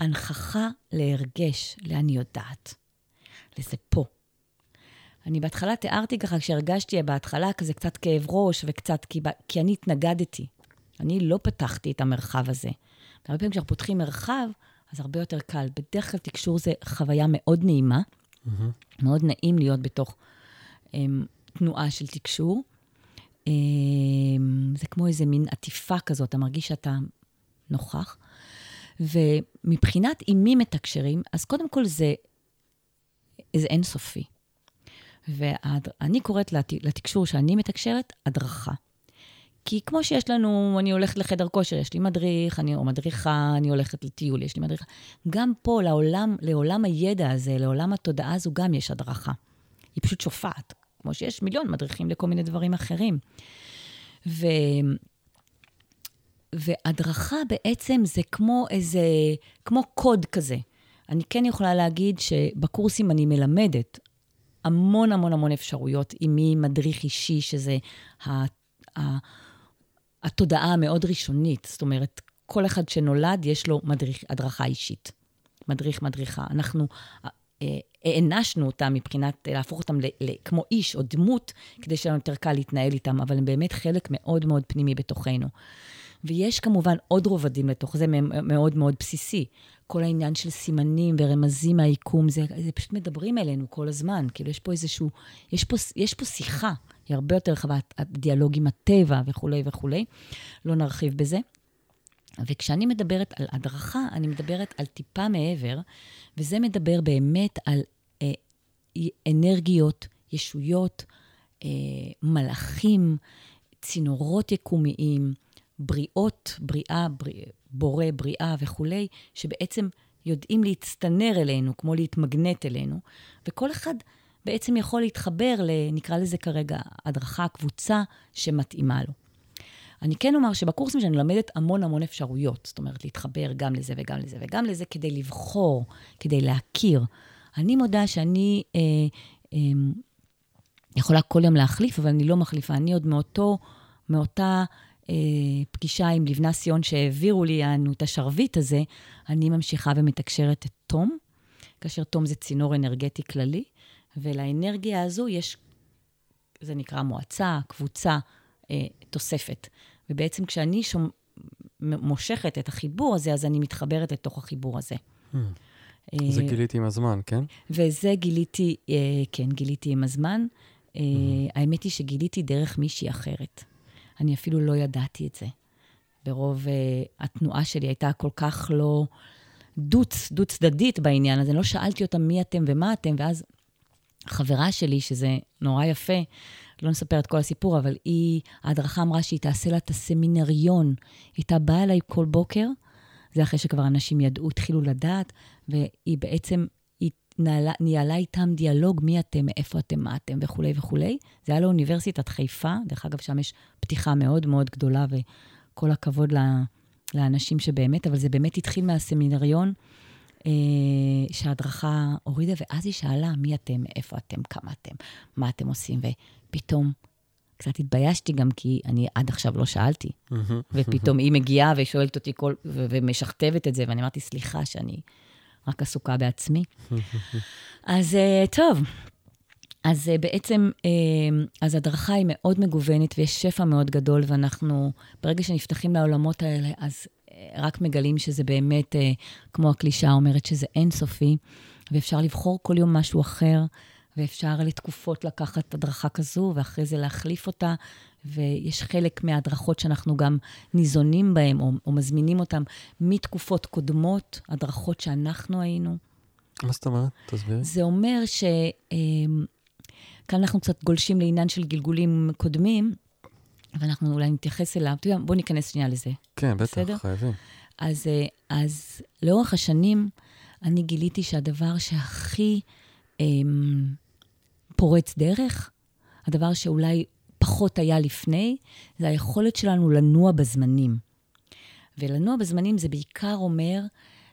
להנכחה, להרגש, לאני יודעת. לזה פה. אני בהתחלה תיארתי ככה, כשהרגשתי בהתחלה כזה קצת כאב ראש וקצת, כי, כי אני התנגדתי. אני לא פתחתי את המרחב הזה. והרבה פעמים כשאנחנו פותחים מרחב, אז הרבה יותר קל. בדרך כלל תקשור זה חוויה מאוד נעימה, mm-hmm. מאוד נעים להיות בתוך תנועה של תקשור. Um, זה כמו איזה מין עטיפה כזאת, אתה מרגיש שאתה נוכח. ומבחינת עם מי מתקשרים, אז קודם כל זה, זה אינסופי. ואני קוראת לת... לתקשור שאני מתקשרת, הדרכה. כי כמו שיש לנו, אני הולכת לחדר כושר, יש לי מדריך, אני, או מדריכה, אני הולכת לטיול, יש לי מדריכה. גם פה, לעולם, לעולם הידע הזה, לעולם התודעה הזו, גם יש הדרכה. היא פשוט שופעת, כמו שיש מיליון מדריכים לכל מיני דברים אחרים. ו... והדרכה בעצם זה כמו איזה, כמו קוד כזה. אני כן יכולה להגיד שבקורסים אני מלמדת המון המון המון אפשרויות, עם מי מדריך אישי, שזה ה, ה, התודעה המאוד ראשונית. זאת אומרת, כל אחד שנולד, יש לו מדריך, הדרכה אישית. מדריך, מדריכה. אנחנו הענשנו אותם מבחינת להפוך אותם כמו איש או דמות, כדי שיהיה לנו יותר קל להתנהל איתם, אבל הם באמת חלק מאוד מאוד פנימי בתוכנו. ויש כמובן עוד רובדים לתוך זה, מאוד מאוד בסיסי. כל העניין של סימנים ורמזים מהיקום, זה, זה פשוט מדברים אלינו כל הזמן. כאילו, יש פה איזשהו, יש פה, יש פה שיחה, היא הרבה יותר רחבה, דיאלוג עם הטבע וכולי וכולי. לא נרחיב בזה. וכשאני מדברת על הדרכה, אני מדברת על טיפה מעבר, וזה מדבר באמת על אה, אנרגיות, ישויות, אה, מלאכים, צינורות יקומיים, בריאות, בריאה, בריא, בורא, בריאה וכולי, שבעצם יודעים להצטנר אלינו, כמו להתמגנט אלינו, וכל אחד בעצם יכול להתחבר. נקרא לזה כרגע הדרכה, קבוצה שמתאימה לו. אני כן אומר שבקורסים שאני מלמדת המון המון אפשרויות, זאת אומרת, להתחבר גם לזה וגם לזה וגם לזה, כדי לבחור, כדי להכיר. אני מודה שאני אה, אה, יכולה כל יום להחליף, אבל אני לא מחליפה. אני עוד מאותו, מאותה אה, פגישה עם לבנה סיון שהעבירו לי לנו את השרביט הזה, אני ממשיכה ומתקשרת את תום, כאשר תום זה צינור אנרגטי כללי, ולאנרגיה הזו יש, זה נקרא מועצה, קבוצה, אה, תוספת. ובעצם כשאני שומ... מושכת את החיבור הזה, אז אני מתחברת לתוך החיבור הזה. Hmm. זה אה, גיליתי עם הזמן, כן? וזה גיליתי, אה, כן, גיליתי עם הזמן. אה, האמת היא שגיליתי דרך מישהי אחרת. אני אפילו לא ידעתי את זה. ברוב התנועה שלי הייתה כל כך לא דו-צ- דו-צדדית בעניין הזה. לא שאלתי אותה מי אתם ומה אתם, ואז חברה שלי, שזה נורא יפה, לא נספר את כל הסיפור, אבל היא, ההדרכה אמרה שהיא תעשה לה את הסמינריון. היא הייתה באה אליי כל בוקר, זה אחרי שכבר אנשים ידעו, התחילו לדעת, והיא בעצם, היא נעלה, ניהלה איתם דיאלוג, מי אתם, מאיפה אתם, מה אתם וכולי וכולי. זה היה לאוניברסיטת חיפה, דרך אגב, שם יש פתיחה מאוד מאוד גדולה, וכל הכבוד ל- לאנשים שבאמת, אבל זה באמת התחיל מהסמינריון. אה, שההדרכה הורידה, ואז היא שאלה, מי אתם, מאיפה אתם, כמה אתם, מה אתם עושים, ופתאום קצת התביישתי גם, כי אני עד עכשיו לא שאלתי. ופתאום היא מגיעה ושואלת אותי כל, ו- ומשכתבת את זה, ואני אמרתי, סליחה שאני רק עסוקה בעצמי. אז אה, טוב, אז אה, בעצם, אה, אז הדרכה היא מאוד מגוונת ויש שפע מאוד גדול, ואנחנו, ברגע שנפתחים לעולמות האלה, אז רק מגלים שזה באמת, כמו הקלישאה אומרת, שזה אינסופי, ואפשר לבחור כל יום משהו אחר, ואפשר לתקופות לקחת הדרכה כזו, ואחרי זה להחליף אותה, ויש חלק מההדרכות שאנחנו גם ניזונים בהן, או, או מזמינים אותן מתקופות קודמות, הדרכות שאנחנו היינו. מה זאת אומרת? תסבירי. זה אומר ש... אמ, כאן אנחנו קצת גולשים לעניין של גלגולים קודמים, ואנחנו אולי נתייחס אליו. אתה יודע, בוא ניכנס שנייה לזה. כן, בטח, בסדר? חייבים. אז, אה, אז לאורך השנים, אני גיליתי שהדבר שהכי אמ, פורץ דרך, הדבר שאולי פחות היה לפני, זה היכולת שלנו לנוע בזמנים. ולנוע בזמנים זה בעיקר אומר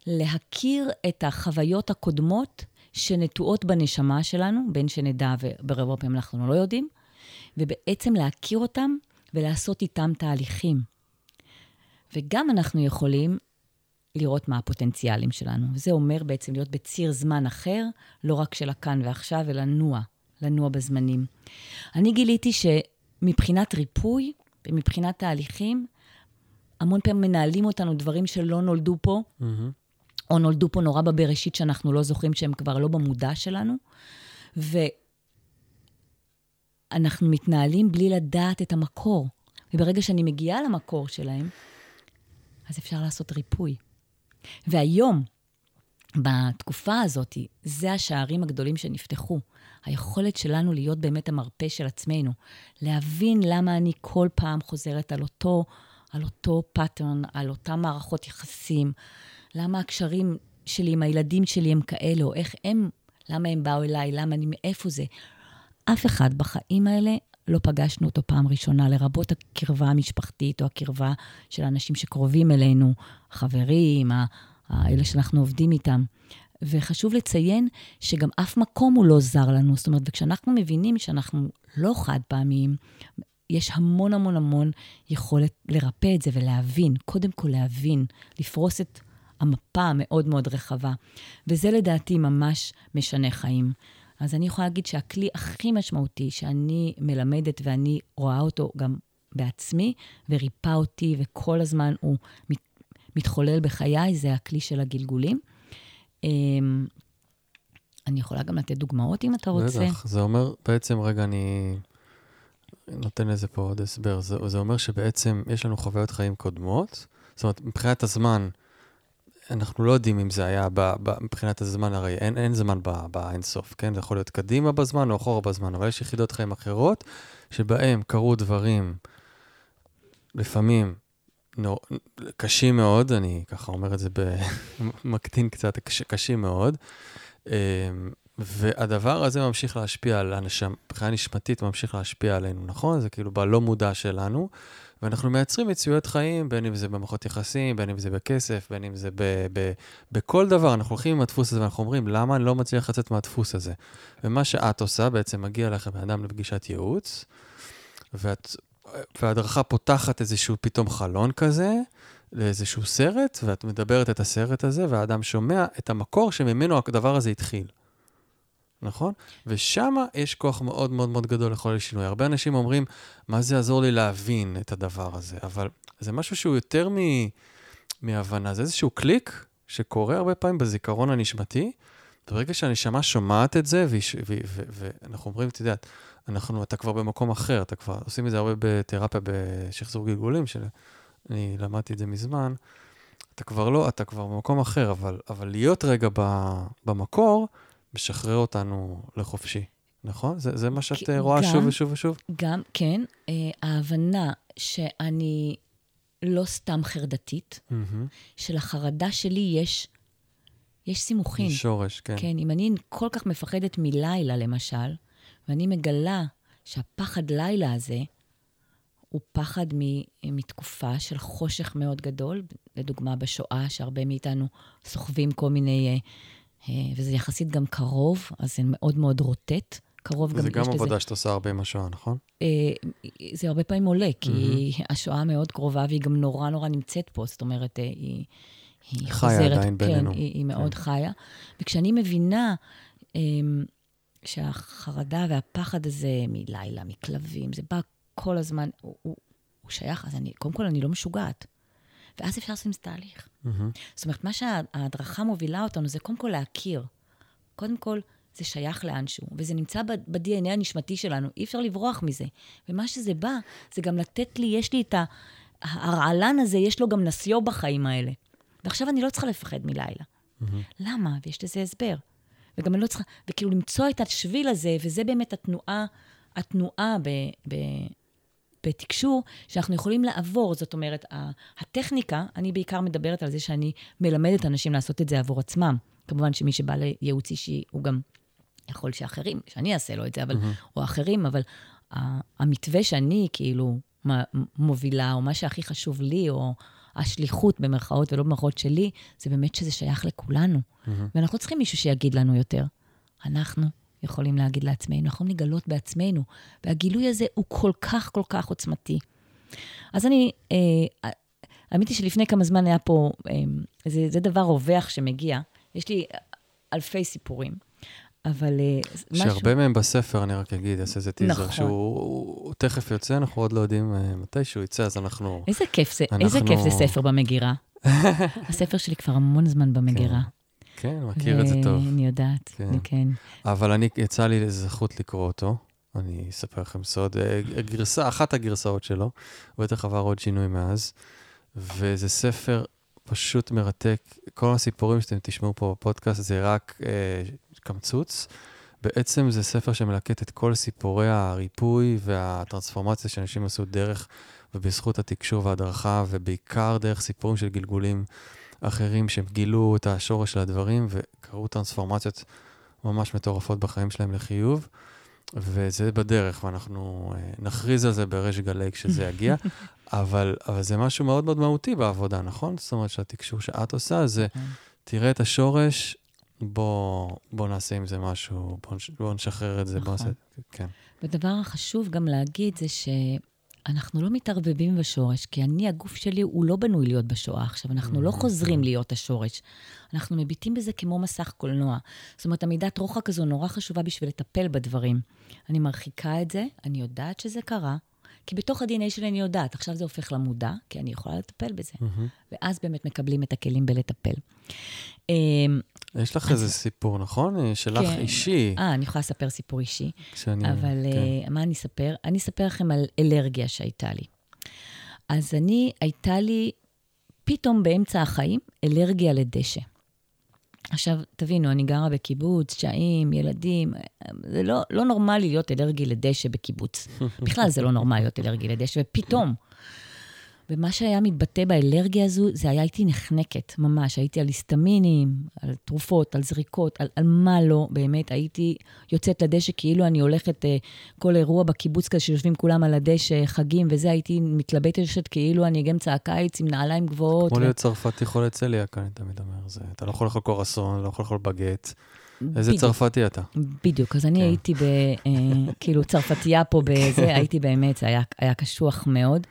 להכיר את החוויות הקודמות שנטועות בנשמה שלנו, בין שנדע וברוב הפעמים אנחנו לא יודעים, ובעצם להכיר אותם ולעשות איתם תהליכים. וגם אנחנו יכולים לראות מה הפוטנציאלים שלנו. וזה אומר בעצם להיות בציר זמן אחר, לא רק של הכאן ועכשיו, אלא לנוע, לנוע בזמנים. אני גיליתי שמבחינת ריפוי ומבחינת תהליכים, המון פעמים מנהלים אותנו דברים שלא נולדו פה, מהמם. או נולדו פה נורא בבראשית שאנחנו לא זוכרים שהם כבר לא במודע שלנו, ואנחנו מתנהלים בלי לדעת את המקור. וברגע שאני מגיעה למקור שלהם, אז אפשר לעשות ריפוי. והיום, בתקופה הזאת, זה השערים הגדולים שנפתחו. היכולת שלנו להיות באמת המרפא של עצמנו. להבין למה אני כל פעם חוזרת על אותו, על אותו pattern, על אותם מערכות יחסים, למה הקשרים שלי עם הילדים שלי הם כאלה, או איך הם, למה הם באו אליי, למה אני, מאיפה זה. אף אחד בחיים האלה לא פגשנו אותו פעם ראשונה, לרבות הקרבה המשפחתית או הקרבה של האנשים שקרובים אלינו, החברים, ה- האלה שאנחנו עובדים איתם. וחשוב לציין שגם אף מקום הוא לא זר לנו. זאת אומרת, וכשאנחנו מבינים שאנחנו לא חד פעמיים, יש המון המון המון יכולת לרפא את זה ולהבין, קודם כל להבין, לפרוס את המפה המאוד מאוד רחבה. וזה לדעתי ממש משנה חיים. אז אני יכולה להגיד שהכלי הכי משמעותי שאני מלמדת ואני רואה אותו גם בעצמי, וריפא אותי, וכל הזמן הוא מת, מתחולל בחיי, זה הכלי של הגלגולים. אמ, אני יכולה גם לתת דוגמאות אם אתה רוצה. בטח, זה אומר, בעצם, רגע, אני נותן לזה פה עוד הסבר. זה, זה אומר שבעצם יש לנו חוויות חיים קודמות. זאת אומרת, מבחינת הזמן, אנחנו לא יודעים אם זה היה ב, ב, מבחינת הזמן, הרי אין, אין זמן באינסוף, כן? זה יכול להיות קדימה בזמן או אחורה בזמן, אבל יש יחידות חיים אחרות שבהם קרו דברים, לפעמים נו, קשים מאוד, אני ככה אומר את זה במקטין קצת, קש, קשים מאוד. אמ, והדבר הזה ממשיך להשפיע על אנשים, מבחינה נשמתית ממשיך להשפיע עלינו, נכון? זה כאילו בלא מודע שלנו, ואנחנו מייצרים מציאויות חיים, בין אם זה במערכות יחסים, בין אם זה בכסף, בין אם זה ב, ב, בכל דבר. אנחנו הולכים עם הדפוס הזה ואנחנו אומרים, למה אני לא מצליח לצאת מהדפוס הזה? ומה שאת עושה, בעצם מגיע לך בן אדם לפגישת ייעוץ, ואת, וההדרכה פותחת איזשהו פתאום חלון כזה, לאיזשהו סרט, ואת מדברת את הסרט הזה, והאדם שומע את המקור שממנו הדבר הזה התחיל. נכון? ושם יש כוח מאוד מאוד מאוד גדול לחולל שינוי. הרבה אנשים אומרים, מה זה יעזור לי להבין את הדבר הזה? אבל זה משהו שהוא יותר מ... מהבנה, זה איזשהו קליק שקורה הרבה פעמים בזיכרון הנשמתי. ברגע שהנשמה שומעת את זה, ואנחנו אומרים, את יודעת, אנחנו, אתה כבר במקום אחר, אתה כבר, עושים את זה הרבה בתרפיה בשחזור גלגולים, שאני למדתי את זה מזמן, אתה כבר לא, אתה כבר במקום אחר, אבל, אבל להיות רגע ב, במקור, משחרר אותנו לחופשי, נכון? זה, זה מה שאת רואה גם, שוב ושוב ושוב? גם, כן. אה, ההבנה שאני לא סתם חרדתית, mm-hmm. שלחרדה שלי יש, יש סימוכין. יש שורש, כן. כן, אם אני כל כך מפחדת מלילה, למשל, ואני מגלה שהפחד לילה הזה הוא פחד מתקופה של חושך מאוד גדול, לדוגמה בשואה, שהרבה מאיתנו סוחבים כל מיני, אה, אה, וזה יחסית גם קרוב, אז זה מאוד מאוד רוטט. קרוב גם, יש לזה... וזה גם עבודה שאת עושה הרבה עם השואה, נכון? אה, זה הרבה פעמים עולה, כי mm-hmm. השואה מאוד קרובה והיא גם נורא נורא נמצאת פה, זאת אומרת, היא, היא חיה חוזרת. עדיין כן, בינינו. היא, היא מאוד כן. חיה. וכשאני מבינה אמ, שהחרדה והפחד הזה מלילה, מכלבים, זה בא כל הזמן, הוא, הוא, הוא שייך, אז אני, קודם כל, אני לא משוגעת. ואז אפשר לעשות עם זה תהליך. Mm-hmm. זאת אומרת, מה שההדרכה מובילה אותנו זה קודם כל להכיר. קודם כל, זה שייך לאנשהו, וזה נמצא ב-DNA הנשמתי שלנו, אי אפשר לברוח מזה. ומה שזה בא, זה גם לתת לי, יש לי את ההרעלן הזה, יש לו גם נסיו בחיים האלה. ועכשיו אני לא צריכה לפחד מלילה. Mm-hmm. למה? ויש לזה הסבר. וגם אני לא צריכה, וכאילו למצוא את השביל הזה, וזה באמת התנועה, התנועה ב, ב, בתקשור, שאנחנו יכולים לעבור. זאת אומרת, הטכניקה, אני בעיקר מדברת על זה שאני מלמדת אנשים לעשות את זה עבור עצמם. כמובן שמי שבא לייעוץ אישי, הוא גם יכול שאחרים, שאני אעשה לו את זה, אבל, mm-hmm. או אחרים, אבל המתווה שאני כאילו מובילה, או מה שהכי חשוב לי, או השליחות במרכאות ולא במרכאות שלי, זה באמת שזה שייך לכולנו. Mm-hmm. ואנחנו צריכים מישהו שיגיד לנו יותר. אנחנו יכולים להגיד לעצמנו, אנחנו יכולים לגלות בעצמנו, והגילוי הזה הוא כל כך כל כך עוצמתי. אז אני, אה, האמת היא שלפני כמה זמן היה פה, אה, זה, זה דבר רווח שמגיע, יש לי אלפי סיפורים. אבל אה, משהו... שהרבה מהם בספר, אני רק אגיד, אעשה איזה טיזר, נכון. שהוא תכף יוצא, אנחנו עוד לא יודעים אה, מתי שהוא יצא, אז אנחנו... איזה כיף זה, אנחנו... איזה כיף זה ספר במגירה. הספר שלי כבר המון זמן במגירה. כן, כן מכיר ו... את זה טוב. אני יודעת, כן. כן. אבל אני, יצא לי זכות לקרוא אותו. אני אספר לכם סוד. אה, גרסה, אחת הגרסאות שלו, הוא בטח עבר עוד שינוי מאז, וזה ספר פשוט מרתק. כל הסיפורים שאתם תשמעו פה בפודקאסט זה רק אה, קמצוץ. בעצם זה ספר שמלקט את כל סיפורי הריפוי והטרנספורמציה שאנשים עשו דרך ובזכות התקשור וההדרכה, ובעיקר דרך סיפורים של גלגולים אחרים שהם גילו את השורש של הדברים וקרו טרנספורמציות ממש מטורפות בחיים שלהם לחיוב. וזה בדרך, ואנחנו אה, נכריז על זה בריש גלי כשזה יגיע, אבל, אבל זה משהו מאוד מאוד מהותי בעבודה, נכון? זאת אומרת שהתקשור שאת עושה זה, נכון. תראה את השורש, בוא, בוא נעשה עם זה משהו, בוא, בוא נשחרר את זה, נכון. בוא נעשה... כן. ודבר החשוב גם להגיד זה שאנחנו לא מתערבבים בשורש, כי אני, הגוף שלי, הוא לא בנוי להיות בשואה עכשיו, אנחנו לא mm-hmm. חוזרים להיות השורש. אנחנו מביטים בזה כמו מסך קולנוע. זאת אומרת, המידת רוחק הזו נורא חשובה בשביל לטפל בדברים. אני מרחיקה את זה, אני יודעת שזה קרה, כי בתוך ה-DNA שלי אני יודעת, עכשיו זה הופך למודע, כי אני יכולה לטפל בזה. Mm-hmm. ואז באמת מקבלים את הכלים בלטפל. אמ, יש לך איזה סיפור, נכון? שלך כן. אישי. אה, אני יכולה לספר סיפור אישי. כשאני... אבל כן. uh, מה אני אספר? אני אספר לכם על אלרגיה שהייתה לי. אז אני, הייתה לי פתאום באמצע החיים אלרגיה לדשא. עכשיו, תבינו, אני גרה בקיבוץ, שעים, ילדים, זה לא, לא נורמלי להיות אלרגי לדשא בקיבוץ. בכלל זה לא נורמלי להיות אלרגי לדשא, ופתאום ומה שהיה מתבטא באלרגיה הזו, זה היה הייתי נחנקת, ממש. הייתי על היסטמינים, על תרופות, על זריקות, על, על מה לא, באמת. הייתי יוצאת לדשא כאילו אני הולכת אה, כל אירוע בקיבוץ כזה, שיושבים כולם על הדשא, חגים וזה, הייתי מתלבטת כאילו אני אמצע הקיץ עם נעליים גבוהות. כמו ו... להיות צרפתי חולה צליאק, אני תמיד אומר. זה, אתה לא יכול לאכול קורסון, לא יכול לאכול בגט. איזה בדיוק, צרפתי אתה. בדיוק, אז אני כן. הייתי ב... אה, כאילו צרפתייה פה בזה, הייתי באמת, זה היה, היה קשוח מאוד.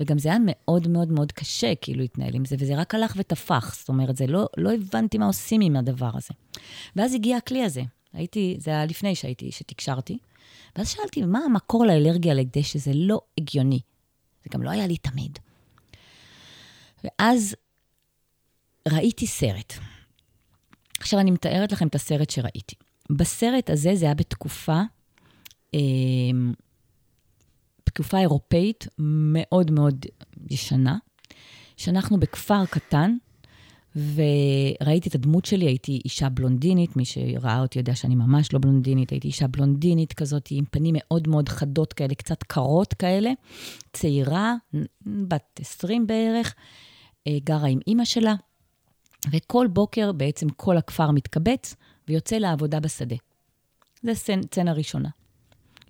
וגם זה היה מאוד מאוד מאוד קשה, כאילו, להתנהל עם זה, וזה רק הלך ותפח. זאת אומרת, זה לא, לא הבנתי מה עושים עם הדבר הזה. ואז הגיע הכלי הזה. הייתי, זה היה לפני שהייתי, שתקשרתי. ואז שאלתי, מה המקור לאלרגיה לידי שזה לא הגיוני? זה גם לא היה לי תמיד. ואז ראיתי סרט. עכשיו אני מתארת לכם את הסרט שראיתי. בסרט הזה זה היה בתקופה, אה, תקופה אירופאית מאוד מאוד ישנה, שאנחנו בכפר קטן, וראיתי את הדמות שלי, הייתי אישה בלונדינית, מי שראה אותי יודע שאני ממש לא בלונדינית, הייתי אישה בלונדינית כזאת, עם פנים מאוד מאוד חדות כאלה, קצת קרות כאלה, צעירה, בת 20 בערך, אה, גרה עם אימא שלה, וכל בוקר בעצם כל הכפר מתקבץ ויוצא לעבודה בשדה. זה סצנה ראשונה.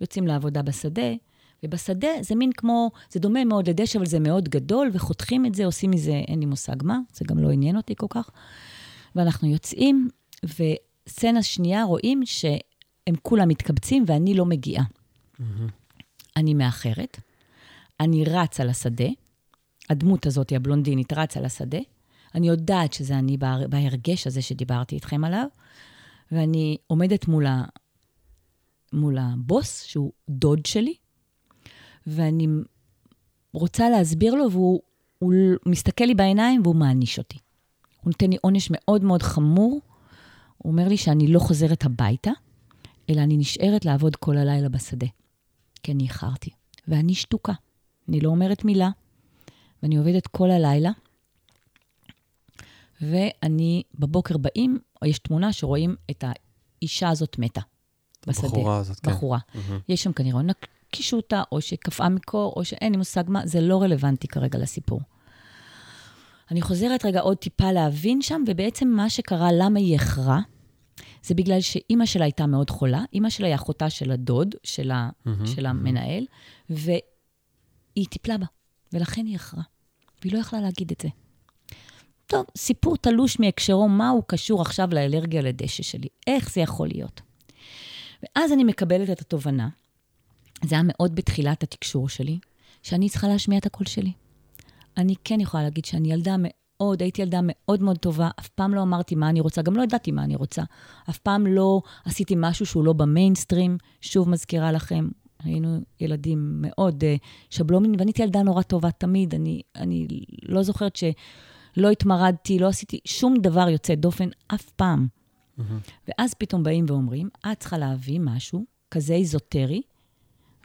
יוצאים לעבודה בשדה, ובשדה זה מין כמו, זה דומה מאוד לדשא, אבל זה מאוד גדול, וחותכים את זה, עושים מזה, אין לי מושג מה, זה גם לא עניין אותי כל כך. ואנחנו יוצאים, וסצנה שנייה רואים שהם כולם מתקבצים ואני לא מגיעה. Mm-hmm. אני מאחרת, אני רצה לשדה, הדמות הזאת, הבלונדינית, רצה לשדה, אני יודעת שזה אני בהרגש הזה שדיברתי איתכם עליו, ואני עומדת מול, ה, מול הבוס, שהוא דוד שלי, ואני רוצה להסביר לו, והוא מסתכל לי בעיניים והוא מעניש אותי. הוא נותן לי עונש מאוד מאוד חמור. הוא אומר לי שאני לא חוזרת הביתה, אלא אני נשארת לעבוד כל הלילה בשדה, כי אני איחרתי. ואני שתוקה, אני לא אומרת מילה, ואני עובדת כל הלילה. ואני, בבוקר באים, יש תמונה שרואים את האישה הזאת מתה. בשדה. בחורה הזאת, כן. בחורה. Mm-hmm. יש שם כנראה נקישו אותה, או שקפאה מקור, או שאין לי מושג מה, זה לא רלוונטי כרגע לסיפור. אני חוזרת רגע עוד טיפה להבין שם, ובעצם מה שקרה, למה היא איחרה, זה בגלל שאימא שלה הייתה מאוד חולה. אימא שלה היא אחותה של הדוד, של, ה, mm-hmm, של המנהל. והיא טיפלה בה, ולכן היא איחרה. והיא לא יכלה להגיד את זה. טוב, סיפור תלוש מהקשרו, מה הוא קשור עכשיו לאלרגיה לדשא שלי? איך זה יכול להיות? ואז אני מקבלת את התובנה, זה היה מאוד בתחילת התקשור שלי, שאני צריכה להשמיע את הקול שלי. אני כן יכולה להגיד שאני ילדה מאוד, הייתי ילדה מאוד מאוד טובה, אף פעם לא אמרתי מה אני רוצה, גם לא ידעתי מה אני רוצה. אף פעם לא עשיתי משהו שהוא לא במיינסטרים, שוב מזכירה לכם, היינו ילדים מאוד uh, שבלומים, ואני הייתי ילדה נורא טובה תמיד, אני, אני לא זוכרת שלא התמרדתי, לא עשיתי שום דבר יוצא דופן אף פעם. Mm-hmm. ואז פתאום באים ואומרים, את צריכה להביא משהו כזה איזוטרי,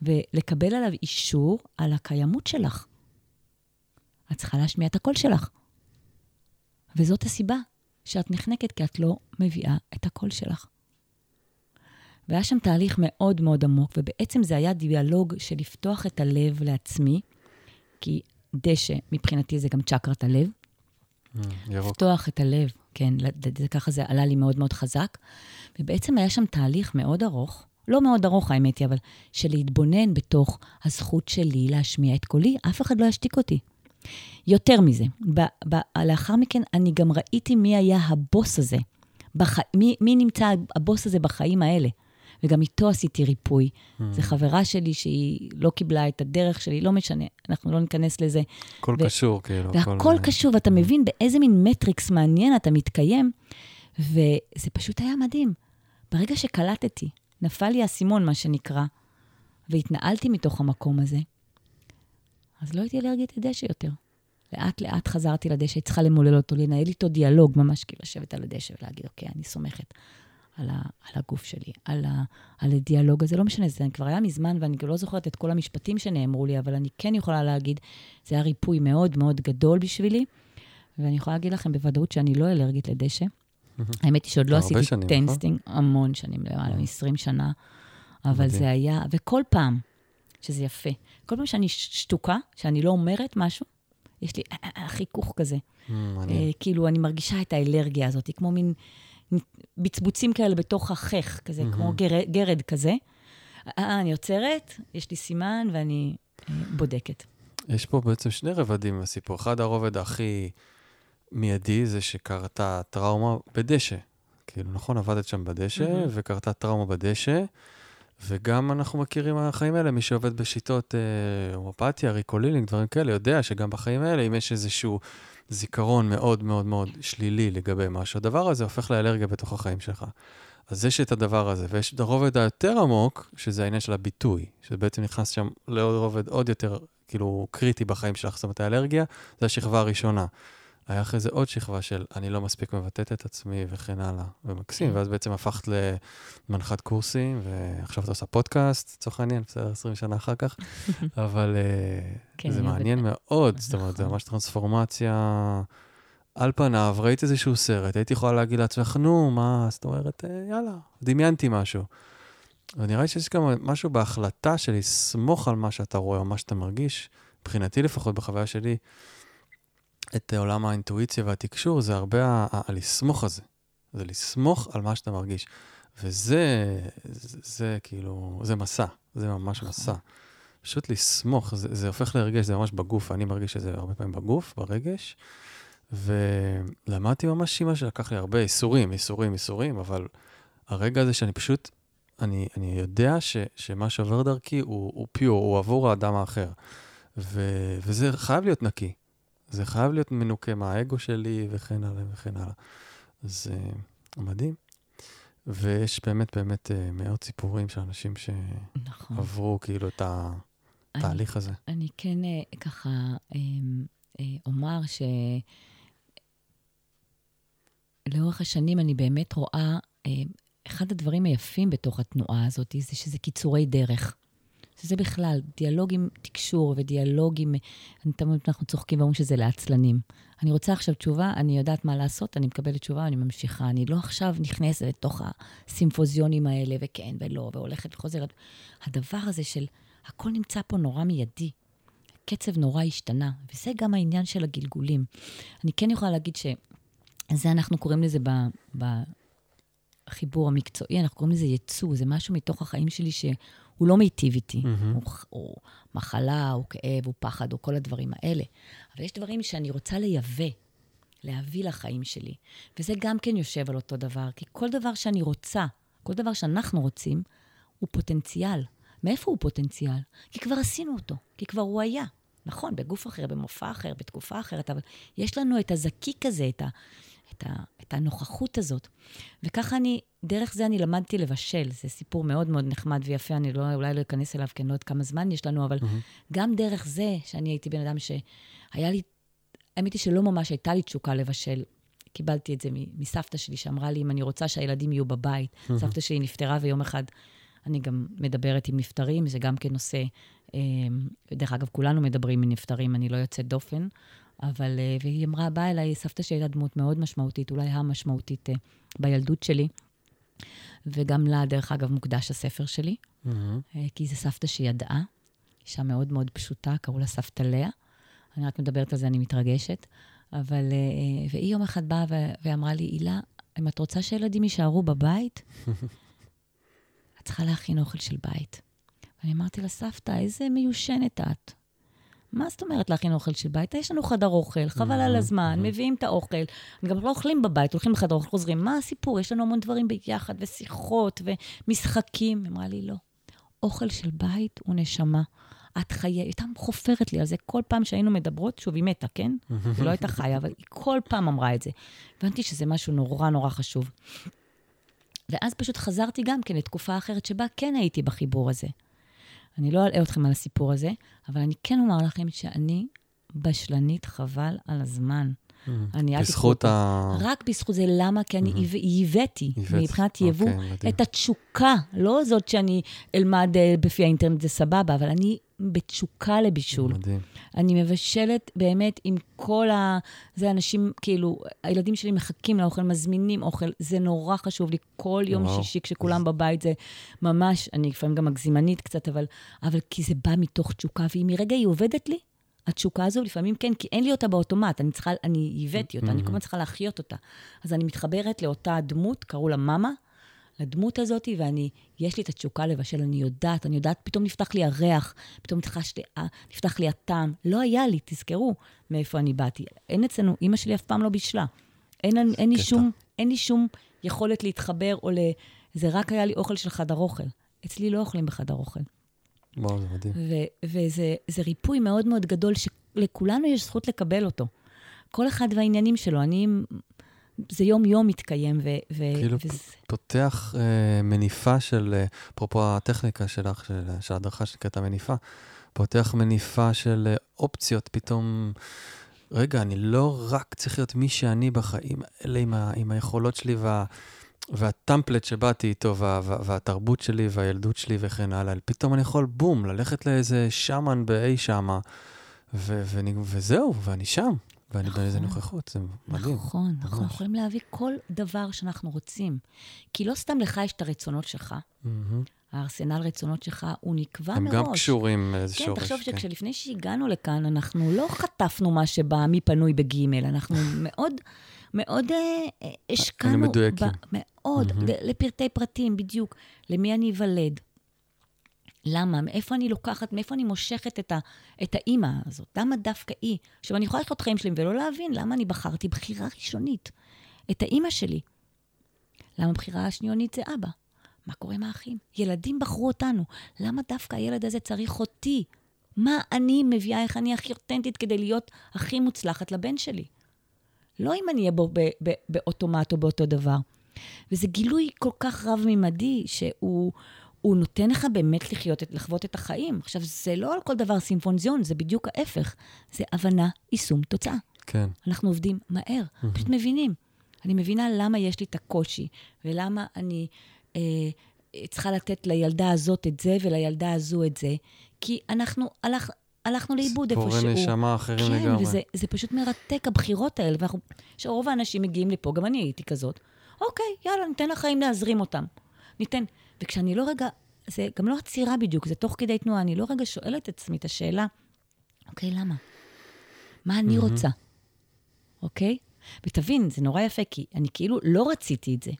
ולקבל עליו אישור על הקיימות שלך. את צריכה להשמיע את הקול שלך. וזאת הסיבה שאת נחנקת, כי את לא מביאה את הקול שלך. והיה שם תהליך מאוד מאוד עמוק, ובעצם זה היה דיאלוג של לפתוח את הלב לעצמי, כי דשא, מבחינתי זה גם צ'קרת הלב. Mm, ירוק. לפתוח את הלב, כן, ככה זה עלה לי מאוד מאוד חזק. ובעצם היה שם תהליך מאוד ארוך, לא מאוד ארוך האמת היא, אבל של להתבונן בתוך הזכות שלי להשמיע את קולי, אף אחד לא ישתיק אותי. יותר מזה, ב- ב- לאחר מכן אני גם ראיתי מי היה הבוס הזה, בח... מי, מי נמצא הבוס הזה בחיים האלה. וגם איתו עשיתי ריפוי. Mm. זו חברה שלי שהיא לא קיבלה את הדרך שלי, לא משנה, אנחנו לא ניכנס לזה. הכל ו... קשור, כאילו. והכל כל... קשור, ואתה mm. מבין באיזה מין מטריקס מעניין אתה מתקיים, וזה פשוט היה מדהים. ברגע שקלטתי נפל לי האסימון, מה שנקרא, והתנהלתי מתוך המקום הזה, אז לא הייתי אלרגית לדשא יותר. לאט-לאט חזרתי לדשא, צריכה למולל אותו, לנהל איתו דיאלוג, ממש כאילו לשבת על הדשא ולהגיד, אוקיי, אני סומכת על, ה, על הגוף שלי, על, ה, על הדיאלוג הזה. לא משנה, זה כבר היה מזמן, ואני לא זוכרת את כל המשפטים שנאמרו לי, אבל אני כן יכולה להגיד, זה היה ריפוי מאוד מאוד גדול בשבילי, ואני יכולה להגיד לכם בוודאות שאני לא אלרגית לדשא. האמת היא שעוד לא עשיתי? testing, המון שנים, למעלה מ-20 שנה, אבל זה היה, וכל פעם, שזה יפה, כל פעם שאני שתוקה, שאני לא אומרת משהו, יש לי אה, אה, חיכוך כזה. Mm, כאילו, אני מרגישה את האלרגיה הזאת, כמו מין בצבוצים כאלה בתוך החך, כזה, כמו גרד כזה. אה, אני עוצרת, יש לי סימן ואני בודקת. יש פה בעצם שני רבדים בסיפור. אחד, הרובד הכי... מיידי זה שקרתה טראומה בדשא. כאילו, נכון, עבדת שם בדשא, mm-hmm. וקרתה טראומה בדשא, וגם אנחנו מכירים מהחיים האלה, מי שעובד בשיטות אה, הומאופתיה, recall healing, דברים כאלה, יודע שגם בחיים האלה, אם יש איזשהו זיכרון מאוד מאוד מאוד שלילי לגבי משהו, הדבר הזה הופך לאלרגיה בתוך החיים שלך. אז יש את הדבר הזה, ויש את הרובד היותר עמוק, שזה העניין של הביטוי, שזה בעצם נכנס שם לעוד רובד עוד יותר, כאילו, קריטי בחיים שלך, זאת אומרת, האלרגיה זה השכבה הראשונה. היה אחרי זה עוד שכבה של אני לא מספיק מבטאת את עצמי וכן הלאה, ומקסים, כן. ואז בעצם הפכת למנחת קורסים, ועכשיו אתה עושה פודקאסט, לצורך העניין, בסדר, 20 שנה אחר כך, אבל אה, כן, זה מעניין מאוד, זאת אומרת, זה נכון. ממש טרנספורמציה. על פניו, ראית איזשהו סרט, הייתי יכולה להגיד לעצמך, נו, מה, זאת אומרת, אה, יאללה, דמיינתי משהו. ונראה לי שיש גם משהו בהחלטה של לסמוך על מה שאתה רואה או מה שאתה מרגיש, מבחינתי לפחות, בחוויה שלי, את עולם האינטואיציה והתקשור, זה הרבה הלסמוך הזה. זה לסמוך על מה שאתה מרגיש. וזה, זה, זה כאילו, זה מסע, זה ממש נכון. מסע. פשוט לסמוך, זה, זה הופך לרגש, זה ממש בגוף, אני מרגיש את זה הרבה פעמים בגוף, ברגש. ולמדתי ממש מה שלקח לי הרבה איסורים, איסורים, איסורים, אבל הרגע הזה שאני פשוט, אני, אני יודע ש, שמה שעובר דרכי הוא, הוא פיור, הוא עבור האדם האחר. ו, וזה חייב להיות נקי. זה חייב להיות מנוקה מהאגו שלי וכן הלאה וכן הלאה. אז uh, מדהים. ויש באמת באמת uh, מאות סיפורים של אנשים נכון. שעברו כאילו את אני- התהליך הזה. אני כן אה, ככה אה, אה, אומר שלאורך השנים אני באמת רואה, אה, אחד הדברים היפים בתוך התנועה הזאת זה שזה קיצורי דרך. שזה בכלל, דיאלוג עם תקשור ודיאלוג עם... אני תמיד אנחנו צוחקים ואומרים שזה לעצלנים. אני רוצה עכשיו תשובה, אני יודעת מה לעשות, אני מקבלת תשובה, אני ממשיכה. אני לא עכשיו נכנסת לתוך הסימפוזיונים האלה, וכן ולא, והולכת וחוזרת. הדבר הזה של הכל נמצא פה נורא מיידי. הקצב נורא השתנה, וזה גם העניין של הגלגולים. אני כן יכולה להגיד שזה, אנחנו קוראים לזה ב, בחיבור המקצועי, אנחנו קוראים לזה יצוא, זה משהו מתוך החיים שלי שהוא לא מיטיב איתי. מהמם. הוא, הוא מחלה, הוא כאב, הוא פחד, הוא כל הדברים האלה. אבל יש דברים שאני רוצה לייבא, להביא לחיים שלי. וזה גם כן יושב על אותו דבר, כי כל דבר שאני רוצה, כל דבר שאנחנו רוצים, הוא פוטנציאל. מאיפה הוא פוטנציאל? כי כבר עשינו אותו, כי כבר הוא היה. נכון, בגוף אחר, במופע אחר, בתקופה אחרת, אבל יש לנו את הזקיק הזה, את, ה, את, ה, את הנוכחות הזאת. וככה אני, דרך זה אני למדתי לבשל. זה סיפור מאוד מאוד נחמד ויפה, אני לא, אולי לא אכנס אליו, כי אני לא יודעת כמה זמן יש לנו, אבל מהמם. גם דרך זה, שאני הייתי בן אדם שהיה לי, האמת היא שלא ממש הייתה לי תשוקה לבשל. קיבלתי את זה מסבתא שלי, שאמרה לי, אם אני רוצה שהילדים יהיו בבית. סבתא שלי נפטרה, ויום אחד אני גם מדברת עם נפטרים, זה גם כן נושא, אה, דרך אגב, כולנו מדברים עם נפטרים, אני לא יוצאת דופן, אבל, אה, והיא אמרה, באה אליי, סבתא שלי הייתה דמות מאוד משמעותית, אולי המשמעותית אה, בילדות שלי, וגם לה, דרך אגב, מוקדש הספר שלי. מהמם. אה, כי זו סבתא שידעה, אישה מאוד מאוד פשוטה, קראו לה סבתא לאה. אני רק מדברת על זה, אני מתרגשת. אבל, והיא יום אחד באה ואמרה לי, הילה, אם את רוצה שילדים יישארו בבית, את צריכה להכין אוכל של בית. ואני אמרתי לה, סבתא, איזה מיושנת את. מה זאת אומרת להכין אוכל של בית? יש לנו חדר אוכל, חבל על הזמן, מביאים את האוכל. גם לא אוכלים בבית, הולכים לחדר אוכל, חוזרים. מה הסיפור? יש לנו המון דברים ביחד, ושיחות, ומשחקים. אמרה לי, לא. אוכל של בית הוא נשמה. את חיה, היא הייתה חופרת לי על זה כל פעם שהיינו מדברות, שוב, היא מתה, כן? היא לא הייתה חיה, אבל היא כל פעם אמרה את זה. הבנתי שזה משהו נורא נורא חשוב. ואז פשוט חזרתי גם כן לתקופה אחרת שבה כן הייתי בחיבור הזה. אני לא אלאה אתכם על הסיפור הזה, אבל אני כן אומר לכם שאני בשלנית חבל על הזמן. אני, אל תיקחו בזכות. ה... רק בזכות זה, למה? כי אני ייבא- ייבאתי, הבאת. מבחינת יבוא, אוקיי. את התשוקה, לא זאת שאני אלמד אה, בפי האינטרנט, זה סבבה, אבל אני בתשוקה לבישול. מדהים. אני מבשלת באמת עם כל ה... זה אנשים, כאילו, הילדים שלי מחכים לאוכל, מזמינים אוכל, זה נורא חשוב לי. כל יום וואו. שישי כשכולם בבית זה ממש, אני לפעמים גם מגזימנית קצת, אבל, אבל כי זה בא מתוך תשוקה, והיא מרגע היא עובדת לי, התשוקה הזו לפעמים כן, כי אין לי אותה באוטומט, אני צריכה, אני הבאתי אותה, אני כל הזמן צריכה להחיות אותה. אז אני מתחברת לאותה דמות, קראו לה מאמה, לדמות הזאת, ואני, יש לי את התשוקה לבשל, אני יודעת, אני יודעת, פתאום נפתח לי הריח, פתאום נפתח לי, נפתח לי הטעם. לא היה לי, תזכרו מאיפה אני באתי. אין אצלנו, אימא שלי אף פעם לא בישלה. אין, אין, אין, לי. שום, אין לי שום יכולת להתחבר, או ל... זה רק היה לי אוכל של חדר אוכל. אצלי לא אוכלים בחדר אוכל. וואו, זה מדהים. ו- וזה זה ריפוי מאוד מאוד גדול, שלכולנו יש זכות לקבל אותו. כל אחד והעניינים שלו. אני... זה יום-יום מתקיים, ו... ו- כאילו וזה... פותח אה, מניפה של, אה, אפרופו הטכניקה שלך, של, של ההדרכה שנקראת המניפה, פותח מניפה של אה, אופציות, פתאום רגע, אני לא רק צריך להיות מי שאני בחיים האלה עם, ה, עם היכולות שלי וה, והטמפלט שבאתי איתו, וה, וה, והתרבות שלי והילדות שלי וכן הלאה. פתאום אני יכול, בום, ללכת לאיזה שמן באי שמה, ו, ו, וזהו, ואני שם. ואני נכון, באיזה נוכחות, זה מדהים. נכון, ממש. אנחנו יכולים להביא כל דבר שאנחנו רוצים. כי לא סתם לך יש את הרצונות שלך. Mm-hmm. הארסנל רצונות שלך, הוא נקבע הם מראש. הם גם קשורים לאיזה כן, שורש. כן, תחשוב שכשלפני שהגענו לכאן, אנחנו לא חטפנו מה שבא מפנוי בגימל, אנחנו מאוד, מאוד אה, השקענו... היינו מדויקים. מאוד, mm-hmm. לפרטי פרטים, בדיוק. למי אני אוולד, למה? מאיפה אני לוקחת, מאיפה אני מושכת את, ה, את האימא הזאת? למה דווקא היא? עכשיו, אני יכולה לחיות חיים שלי ולא להבין למה אני בחרתי בחירה ראשונית את האימא שלי. למה בחירה השניונית זה אבא? מה קורה עם האחים? ילדים בחרו אותנו. למה דווקא הילד הזה צריך אותי? מה אני מביאה, איך אני הכי אותנטית כדי להיות הכי מוצלחת לבן שלי? לא אם אני אהיה בו באוטומט או באותו דבר. וזה גילוי כל כך רב-ממדי, שהוא הוא נותן לך באמת לחיות, לחוות את החיים. עכשיו, זה לא על כל דבר סימפונזיון, זה בדיוק ההפך. זה הבנה, יישום, תוצאה. כן. אנחנו עובדים מהר, mm-hmm. פשוט מבינים. אני מבינה למה יש לי את הקושי, ולמה אני אה, צריכה לתת לילדה הזאת את זה ולילדה הזו את זה, כי אנחנו, הלך, הלכנו לאיבוד איפשהו. סיפורי נשמה אחרים כן, לגמרי. כן, וזה פשוט מרתק, הבחירות האלה. ואנחנו, שרוב האנשים מגיעים לפה, גם אני הייתי כזאת. אוקיי, יאללה, ניתן לחיים להזרים אותם. ניתן. וכשאני לא רגע, זה גם לא עצירה בדיוק, זה תוך כדי תנועה, אני לא רגע שואלת את עצמי את השאלה, אוקיי, למה? מה אני mm-hmm. רוצה? אוקיי? ותבין, זה נורא יפה, כי אני כאילו לא רציתי את זה.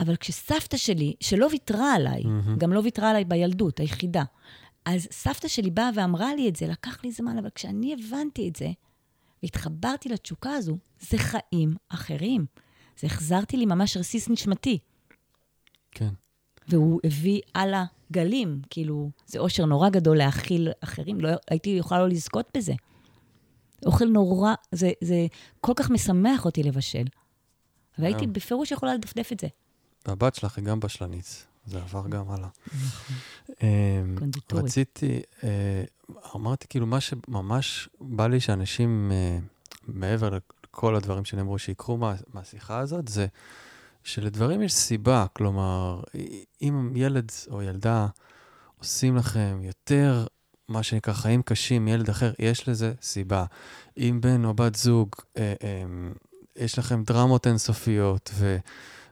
אבל כשסבתא שלי, שלא ויתרה עליי, mm-hmm. גם לא ויתרה עליי בילדות, היחידה, אז סבתא שלי באה ואמרה לי את זה, לקח לי זמן, אבל כשאני הבנתי את זה, והתחברתי לתשוקה הזו, זה חיים אחרים. זה החזרתי לי ממש רסיס נשמתי. כן. והוא הביא על הגלים, כאילו, זה אושר נורא גדול להאכיל אחרים, לא, הייתי יכולה לא לזכות בזה. אוכל נורא, זה, זה כל כך משמח אותי לבשל. והייתי בפירוש יכולה לדפדף את זה. והבת שלך היא גם בשלנית, זה עבר גם הלאה. נכון. אמ, רציתי, אה, אמרתי, כאילו, מה שממש בא לי שאנשים, אה, מעבר לכל הדברים שנאמרו, שיקרו מהשיחה הזאת, זה שלדברים יש סיבה. כלומר, אם ילד או ילדה עושים לכם יותר, מה שנקרא חיים קשים מילד אחר, יש לזה סיבה. אם בן או בת זוג, אה, אה, יש לכם דרמות אינסופיות, ו,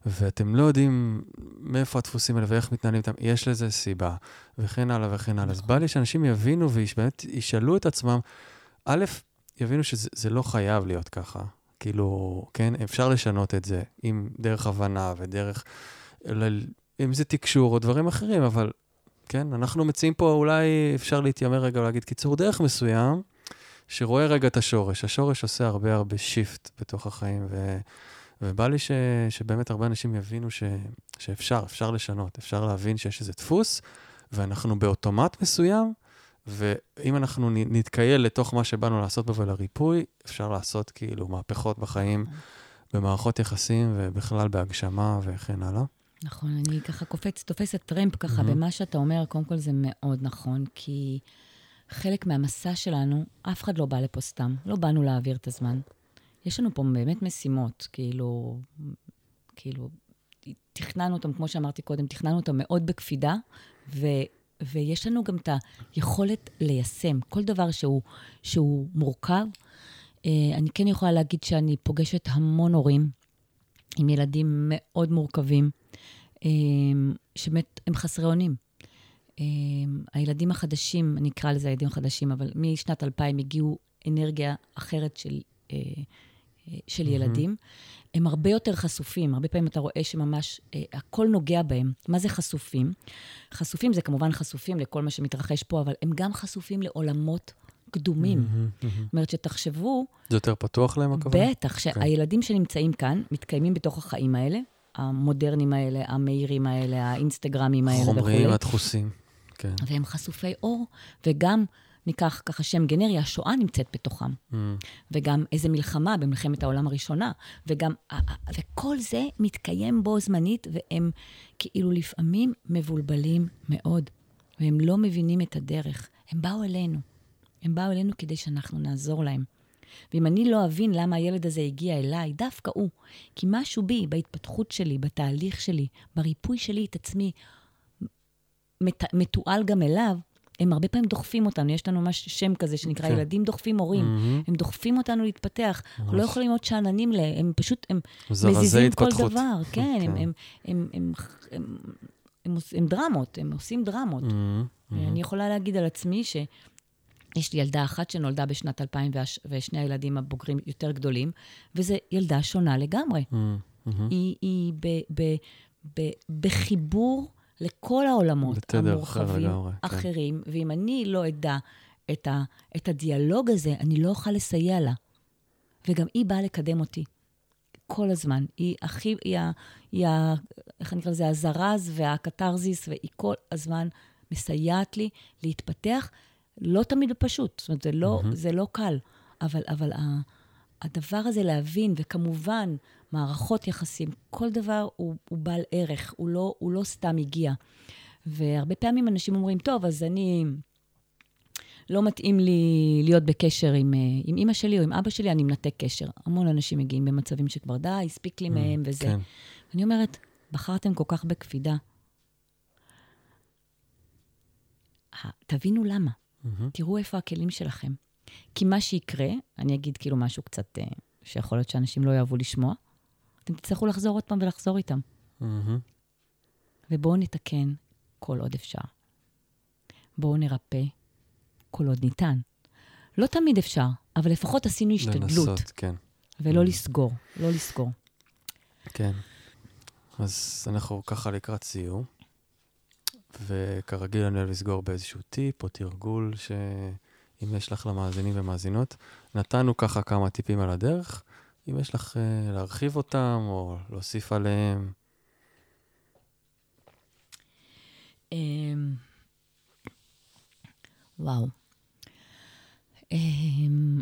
ואתם לא יודעים מאיפה הדפוסים האלה ואיך מתנהלים איתם, יש לזה סיבה, וכן הלאה וכן הלאה. אז בא לי שאנשים יבינו ובאמת ישאלו את עצמם, א', יבינו שזה לא חייב להיות ככה. כאילו, כן, אפשר לשנות את זה, עם דרך הבנה ודרך, אם זה תקשור או דברים אחרים, אבל כן, אנחנו מציעים פה, אולי אפשר להתיימר רגע ולהגיד קיצור דרך מסוים, שרואה רגע את השורש. השורש עושה הרבה הרבה שיפט בתוך החיים, ו, ובא לי ש, שבאמת הרבה אנשים יבינו ש, שאפשר, אפשר לשנות, אפשר להבין שיש איזה דפוס, ואנחנו באוטומט מסוים, ואם אנחנו נתקייל לתוך מה שבאנו לעשות בו ולריפוי, אפשר לעשות כאילו מהפכות בחיים, במערכות יחסים ובכלל בהגשמה וכן הלאה. נכון, אני ככה קופץ, תופסת טרמפ ככה mm-hmm. במה שאתה אומר, קודם כל זה מאוד נכון, כי חלק מהמסע שלנו, אף אחד לא בא לפה סתם, לא באנו להעביר את הזמן. יש לנו פה באמת משימות, כאילו, כאילו, תכננו אותם, כמו שאמרתי קודם, תכננו אותם מאוד בקפידה, ו... ויש לנו גם את היכולת ליישם כל דבר שהוא, שהוא מורכב. Uh, אני כן יכולה להגיד שאני פוגשת המון הורים עם ילדים מאוד מורכבים, uh, שבאמת הם חסרי אונים. Uh, הילדים החדשים, אני אקרא לזה הילדים החדשים, אבל משנת 2000 הגיעו אנרגיה אחרת של, של mm-hmm. ילדים. הם הרבה יותר חשופים. הרבה פעמים אתה רואה שממש אה, הכל נוגע בהם. מה זה חשופים? חשופים זה כמובן חשופים לכל מה שמתרחש פה, אבל הם גם חשופים לעולמות קדומים. זאת אומרת, שתחשבו... זה יותר פתוח להם, הכוונה? בטח, כן. שהילדים שנמצאים כאן מתקיימים בתוך החיים האלה, המודרניים האלה, המהירים האלה, האינסטגרמים האלה וכו'. חומריים, הדחוסים, כן. והם חשופי אור, וגם ניקח ככה שם גנרי, השואה נמצאת בתוכם. Mm. וגם איזה מלחמה במלחמת העולם הראשונה, וגם, וכל זה מתקיים בו זמנית, והם כאילו לפעמים מבולבלים מאוד, והם לא מבינים את הדרך. הם באו אלינו. הם באו אלינו כדי שאנחנו נעזור להם. ואם אני לא אבין למה הילד הזה הגיע אליי, דווקא הוא, כי משהו בי, בהתפתחות שלי, בתהליך שלי, בריפוי שלי את עצמי, מת, מתועל גם אליו, הם הרבה פעמים דוחפים אותנו. יש לנו ממש שם כזה שנקרא כן. ילדים דוחפים הורים. מהמם. הם דוחפים אותנו להתפתח. אנחנו לא ממש. יכולים להיות שאננים להם, הם פשוט, הם מזיזים כל התפתחות. דבר. כן, הם, כן. הם, הם, הם, הם, הם, עוש- הם דרמות, הם עושים דרמות. מהמם. אני יכולה להגיד על עצמי שיש לי ילדה אחת שנולדה בשנת 2000 והש- ושני הילדים הבוגרים יותר גדולים, וזו ילדה שונה לגמרי. מהמם. היא, היא ב, ב, ב, בחיבור לכל העולמות אחר המורחבים, לגמרי, כן. אחרים, ואם אני לא אדע את, ה, את הדיאלוג הזה, אני לא אוכל לסייע לה. וגם היא באה לקדם אותי. כל הזמן. היא הכי, היא ה... היא ה איך אני אקרא לזה? הזרז והקתרזיס, והיא כל הזמן מסייעת לי להתפתח. לא תמיד פשוט, זאת אומרת, זה לא, מהמם. זה לא קל, אבל, אבל ה, הדבר הזה להבין, וכמובן, מערכות יחסים, כל דבר הוא, הוא בעל ערך, הוא לא, הוא לא סתם הגיע. והרבה פעמים אנשים אומרים, טוב, אז אני... לא מתאים לי להיות בקשר עם, אה, עם אימא שלי או עם אבא שלי, אני מנתק קשר. המון אנשים מגיעים במצבים שכבר די, הספיק לי מהם וזה. כן. אני אומרת, בחרתם כל כך בקפידה. תבינו למה. מהמם. תראו איפה הכלים שלכם. כי מה שיקרה, אני אגיד כאילו משהו קצת אה, שיכול להיות שאנשים לא יאהבו לשמוע, אתם תצטרכו לחזור עוד פעם ולחזור איתם. ובואו נתקן כל עוד אפשר. בואו נרפא כל עוד ניתן. לא תמיד אפשר, אבל לפחות עשינו השתדלות. לנסות, כן. ולא לסגור, לא לסגור. כן. אז אנחנו ככה לקראת סיום, וכרגיל אני אוהב לסגור באיזשהו טיפ או תרגול, שאם יש לך למאזינים ומאזינות, נתנו ככה כמה טיפים על הדרך, אם יש לך uh, להרחיב אותם או להוסיף עליהם. אמ, וואו. אמ,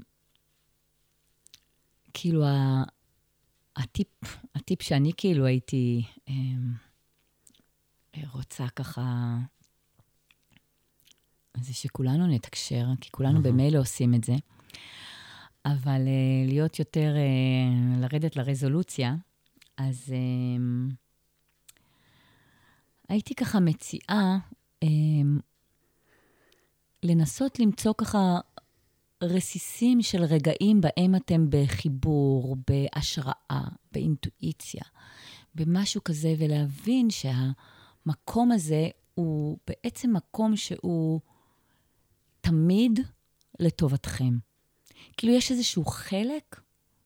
כאילו, הטיפ, הטיפ שאני כאילו הייתי אמ, רוצה ככה, זה שכולנו נתקשר, כי כולנו. במילא עושים את זה, אבל אה, להיות יותר, אה, לרדת לרזולוציה, אז אמ, הייתי ככה מציעה לנסות למצוא ככה רסיסים של רגעים בהם אתם בחיבור, בהשראה, באינטואיציה, במשהו כזה, ולהבין שהמקום הזה הוא בעצם מקום שהוא תמיד לטובתכם. כאילו יש איזשהו חלק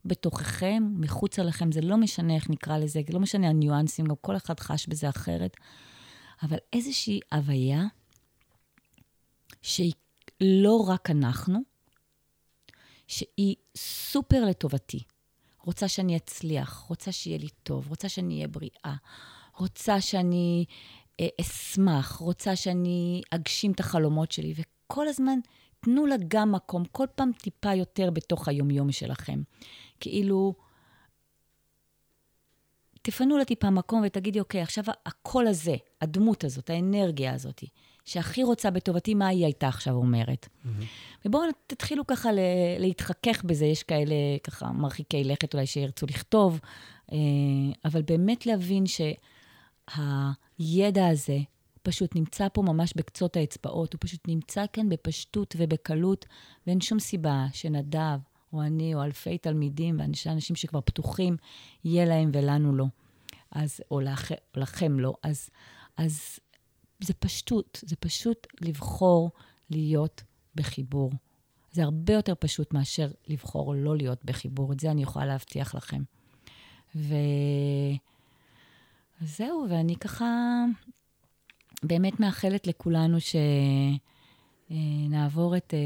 בתוככם, מחוצה לכם, זה לא משנה איך נקרא לזה, לא משנה הניואנסים, גם כל אחד חש בזה אחרת, אבל איזושהי הוויה שהיא לא רק אנחנו, שהיא סופר לטובתי. רוצה שאני אצליח, רוצה שיהיה לי טוב, רוצה שאני אהיה בריאה, רוצה שאני אה, אשמח, רוצה שאני אגשים את החלומות שלי, וכל הזמן תנו לה גם מקום, כל פעם טיפה יותר בתוך היומיום שלכם. כאילו, תפנו לה טיפה מקום ותגידי, אוקיי, עכשיו הקול הזה, הדמות הזאת, האנרגיה הזאת, שהכי רוצה בטובתי, מה היא הייתה עכשיו אומרת? ובואו תתחילו ככה ל- להתחכך בזה, יש כאלה ככה מרחיקי לכת אולי שירצו לכתוב, אה, אבל באמת להבין שהידע הזה פשוט נמצא פה ממש בקצות האצבעות, הוא פשוט נמצא כאן בפשטות ובקלות, ואין שום סיבה שנדב או אני או אלפי תלמידים ואנשי אנשים שכבר פתוחים, יהיה להם ולנו לא. אז, או לכ, לכם לא. אז, אז זה פשטות, זה פשוט לבחור להיות בחיבור. זה הרבה יותר פשוט מאשר לבחור לא להיות בחיבור, את זה אני יכולה להבטיח לכם. ו... זהו, ואני ככה באמת מאחלת לכולנו שנעבור את, אה,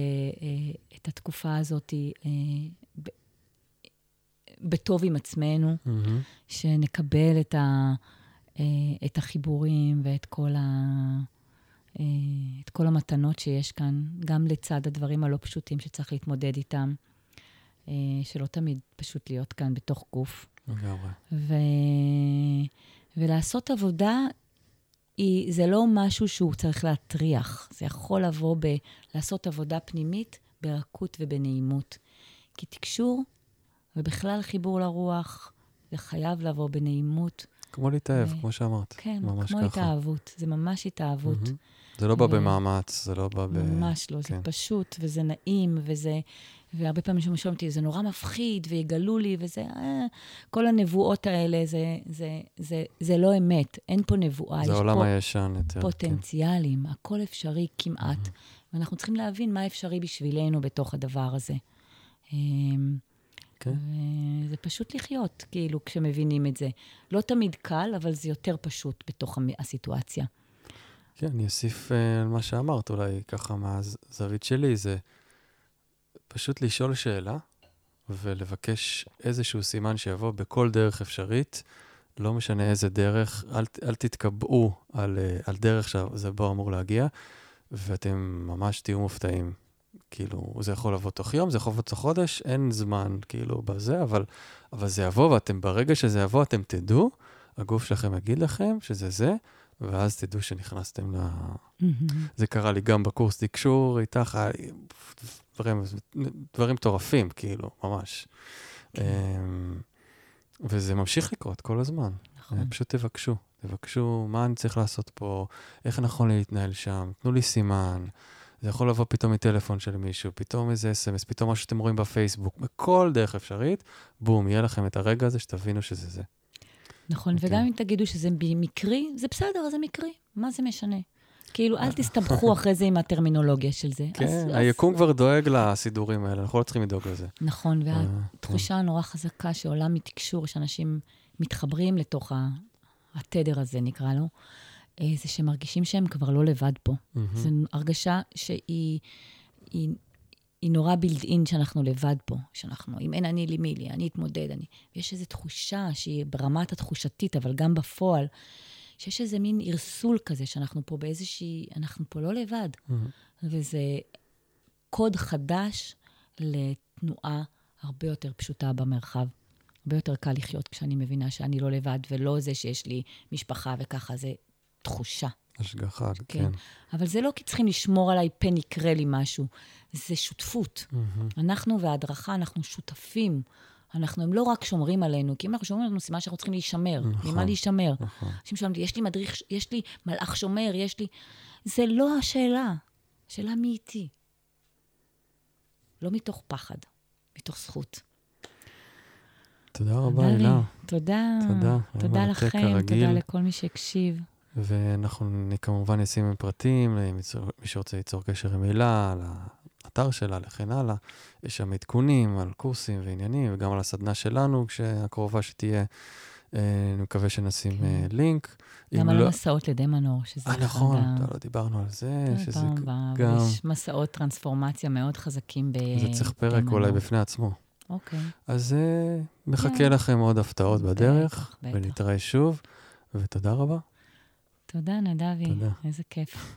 אה, את התקופה הזאת אה, בטוב עם עצמנו, מהמם. שנקבל את, ה, אה, את החיבורים ואת כל, ה, אה, את כל המתנות שיש כאן, גם לצד הדברים הלא פשוטים שצריך להתמודד איתם, אה, שלא תמיד פשוט להיות כאן בתוך גוף. לגמרי. ו... ולעשות עבודה, היא, זה לא משהו שהוא צריך להטריח. זה יכול לבוא בלעשות עבודה פנימית ברכות ובנעימות. כי תקשור, ובכלל חיבור לרוח, זה חייב לבוא בנעימות. כמו להתאהב, ו- כמו שאמרת. כן, ממש כמו ככה. התאהבות. זה ממש התאהבות. מהמם. זה לא בא ו- במאמץ, זה לא בא ב... ממש לא, כן. זה פשוט, וזה נעים, וזה... והרבה פעמים שומעים אותי, זה נורא מפחיד, ויגלו לי, וזה... אה, כל הנבואות האלה, זה, זה, זה, זה לא אמת. אין פה נבואה, זה יש פה הישן. כן. פוטנציאלים, הכל אפשרי כמעט. ואנחנו צריכים להבין מה אפשרי בשבילנו בתוך הדבר הזה. אמ, כן. וזה פשוט לחיות, כאילו, כשמבינים את זה. לא תמיד קל, אבל זה יותר פשוט בתוך הסיטואציה. כן, אני אוסיף אה, על מה שאמרת, אולי ככה מהזווית שלי, זה פשוט לשאול שאלה ולבקש איזשהו סימן שיבוא בכל דרך אפשרית, לא משנה איזה דרך, אל, אל תתקבעו על, אה, על דרך שזה בו אמור להגיע, ואתם ממש תהיו מופתעים. כאילו, זה יכול לבוא תוך יום, זה יכול לבוא תוך חודש, אין זמן כאילו בזה, אבל, אבל זה יבוא, ואתם, ברגע שזה יבוא, אתם תדעו, הגוף שלכם יגיד לכם שזה זה, ואז תדעו שנכנסתם ל... זה קרה לי גם בקורס תקשור איתך, לי דברים, דברים מטורפים, כאילו, ממש. כן. אמ, וזה ממשיך לקרות כל הזמן. נכון. אה, פשוט תבקשו, תבקשו מה אני צריך לעשות פה, איך נכון להתנהל שם, תנו לי סימן. זה יכול לבוא פתאום מטלפון של מישהו, פתאום איזה אס.אם.אס, פתאום משהו שאתם רואים בפייסבוק, בכל דרך אפשרית, בום, יהיה לכם את הרגע הזה שתבינו שזה זה. נכון, אוקיי. וגם אם תגידו שזה מקרי, זה בסדר, זה מקרי, מה זה משנה? כאילו, אל תסתבכו אחרי זה עם הטרמינולוגיה של זה. אז- כן, אז- היקום כבר דואג לסידורים האלה, אנחנו לא צריכים לדאוג לזה. נכון, אה, והתחושה הנורא חזקה שעולה מתקשור, שאנשים מתחברים לתוך התדר הזה, נקרא לו, אה, זה שמרגישים שהם כבר לא לבד פה. מהמם. זו הרגשה שהיא היא, היא נורא בילד אין שאנחנו לבד פה, שאנחנו, אם אין אני לי מי לי, אני אתמודד, אני... ויש איזו תחושה שהיא ברמת התחושתית, אבל גם בפועל, שיש איזה מין ערסול כזה, שאנחנו פה באיזושהי, אנחנו פה לא לבד. מהמם. וזה קוד חדש לתנועה הרבה יותר פשוטה במרחב. הרבה יותר קל לחיות כשאני מבינה שאני לא לבד, ולא זה שיש לי משפחה וככה, זה תחושה. השגחה, כן. כן. אבל זה לא כי צריכים לשמור עליי פן יקרה לי משהו, זה שותפות. מהמם. אנחנו וההדרכה, אנחנו שותפים. אנחנו, הם לא רק שומרים עלינו, כי אם אנחנו שומרים עלינו, סימן שאנחנו צריכים להישמר. נכון. ממה להישמר? נכון. אנשים שואלים אותי, יש לי מדריך, יש לי מלאך שומר, יש לי... זה לא השאלה. השאלה מי איתי. לא מתוך פחד, מתוך זכות. תודה רבה. אלה. תודה. תודה, תודה לכם. תודה לכל מי שהקשיב. ואנחנו כמובן נשים עם פרטים, מי שרוצה ליצור קשר עם הילה, לאתר שלה, לכן הלאה. יש שם עדכונים על קורסים ועניינים, וגם על הסדנה שלנו, כשהקרובה שתהיה, אה, אני מקווה שנשים כן. אה, לינק. גם על לא- המסעות לדה מנור, שזה אה, נכון, ה- לא, דיברנו על זה, כל שזה פעם גם, ויש מסעות טרנספורמציה מאוד חזקים ב... זה צריך פרק אולי. בפני עצמו. אוקיי. אז אה, מחכה כן. לכם עוד הפתעות בטח, בדרך, בטח. ונתראה שוב, ותודה רבה. תודה, נדבי. תודה. איזה כיף.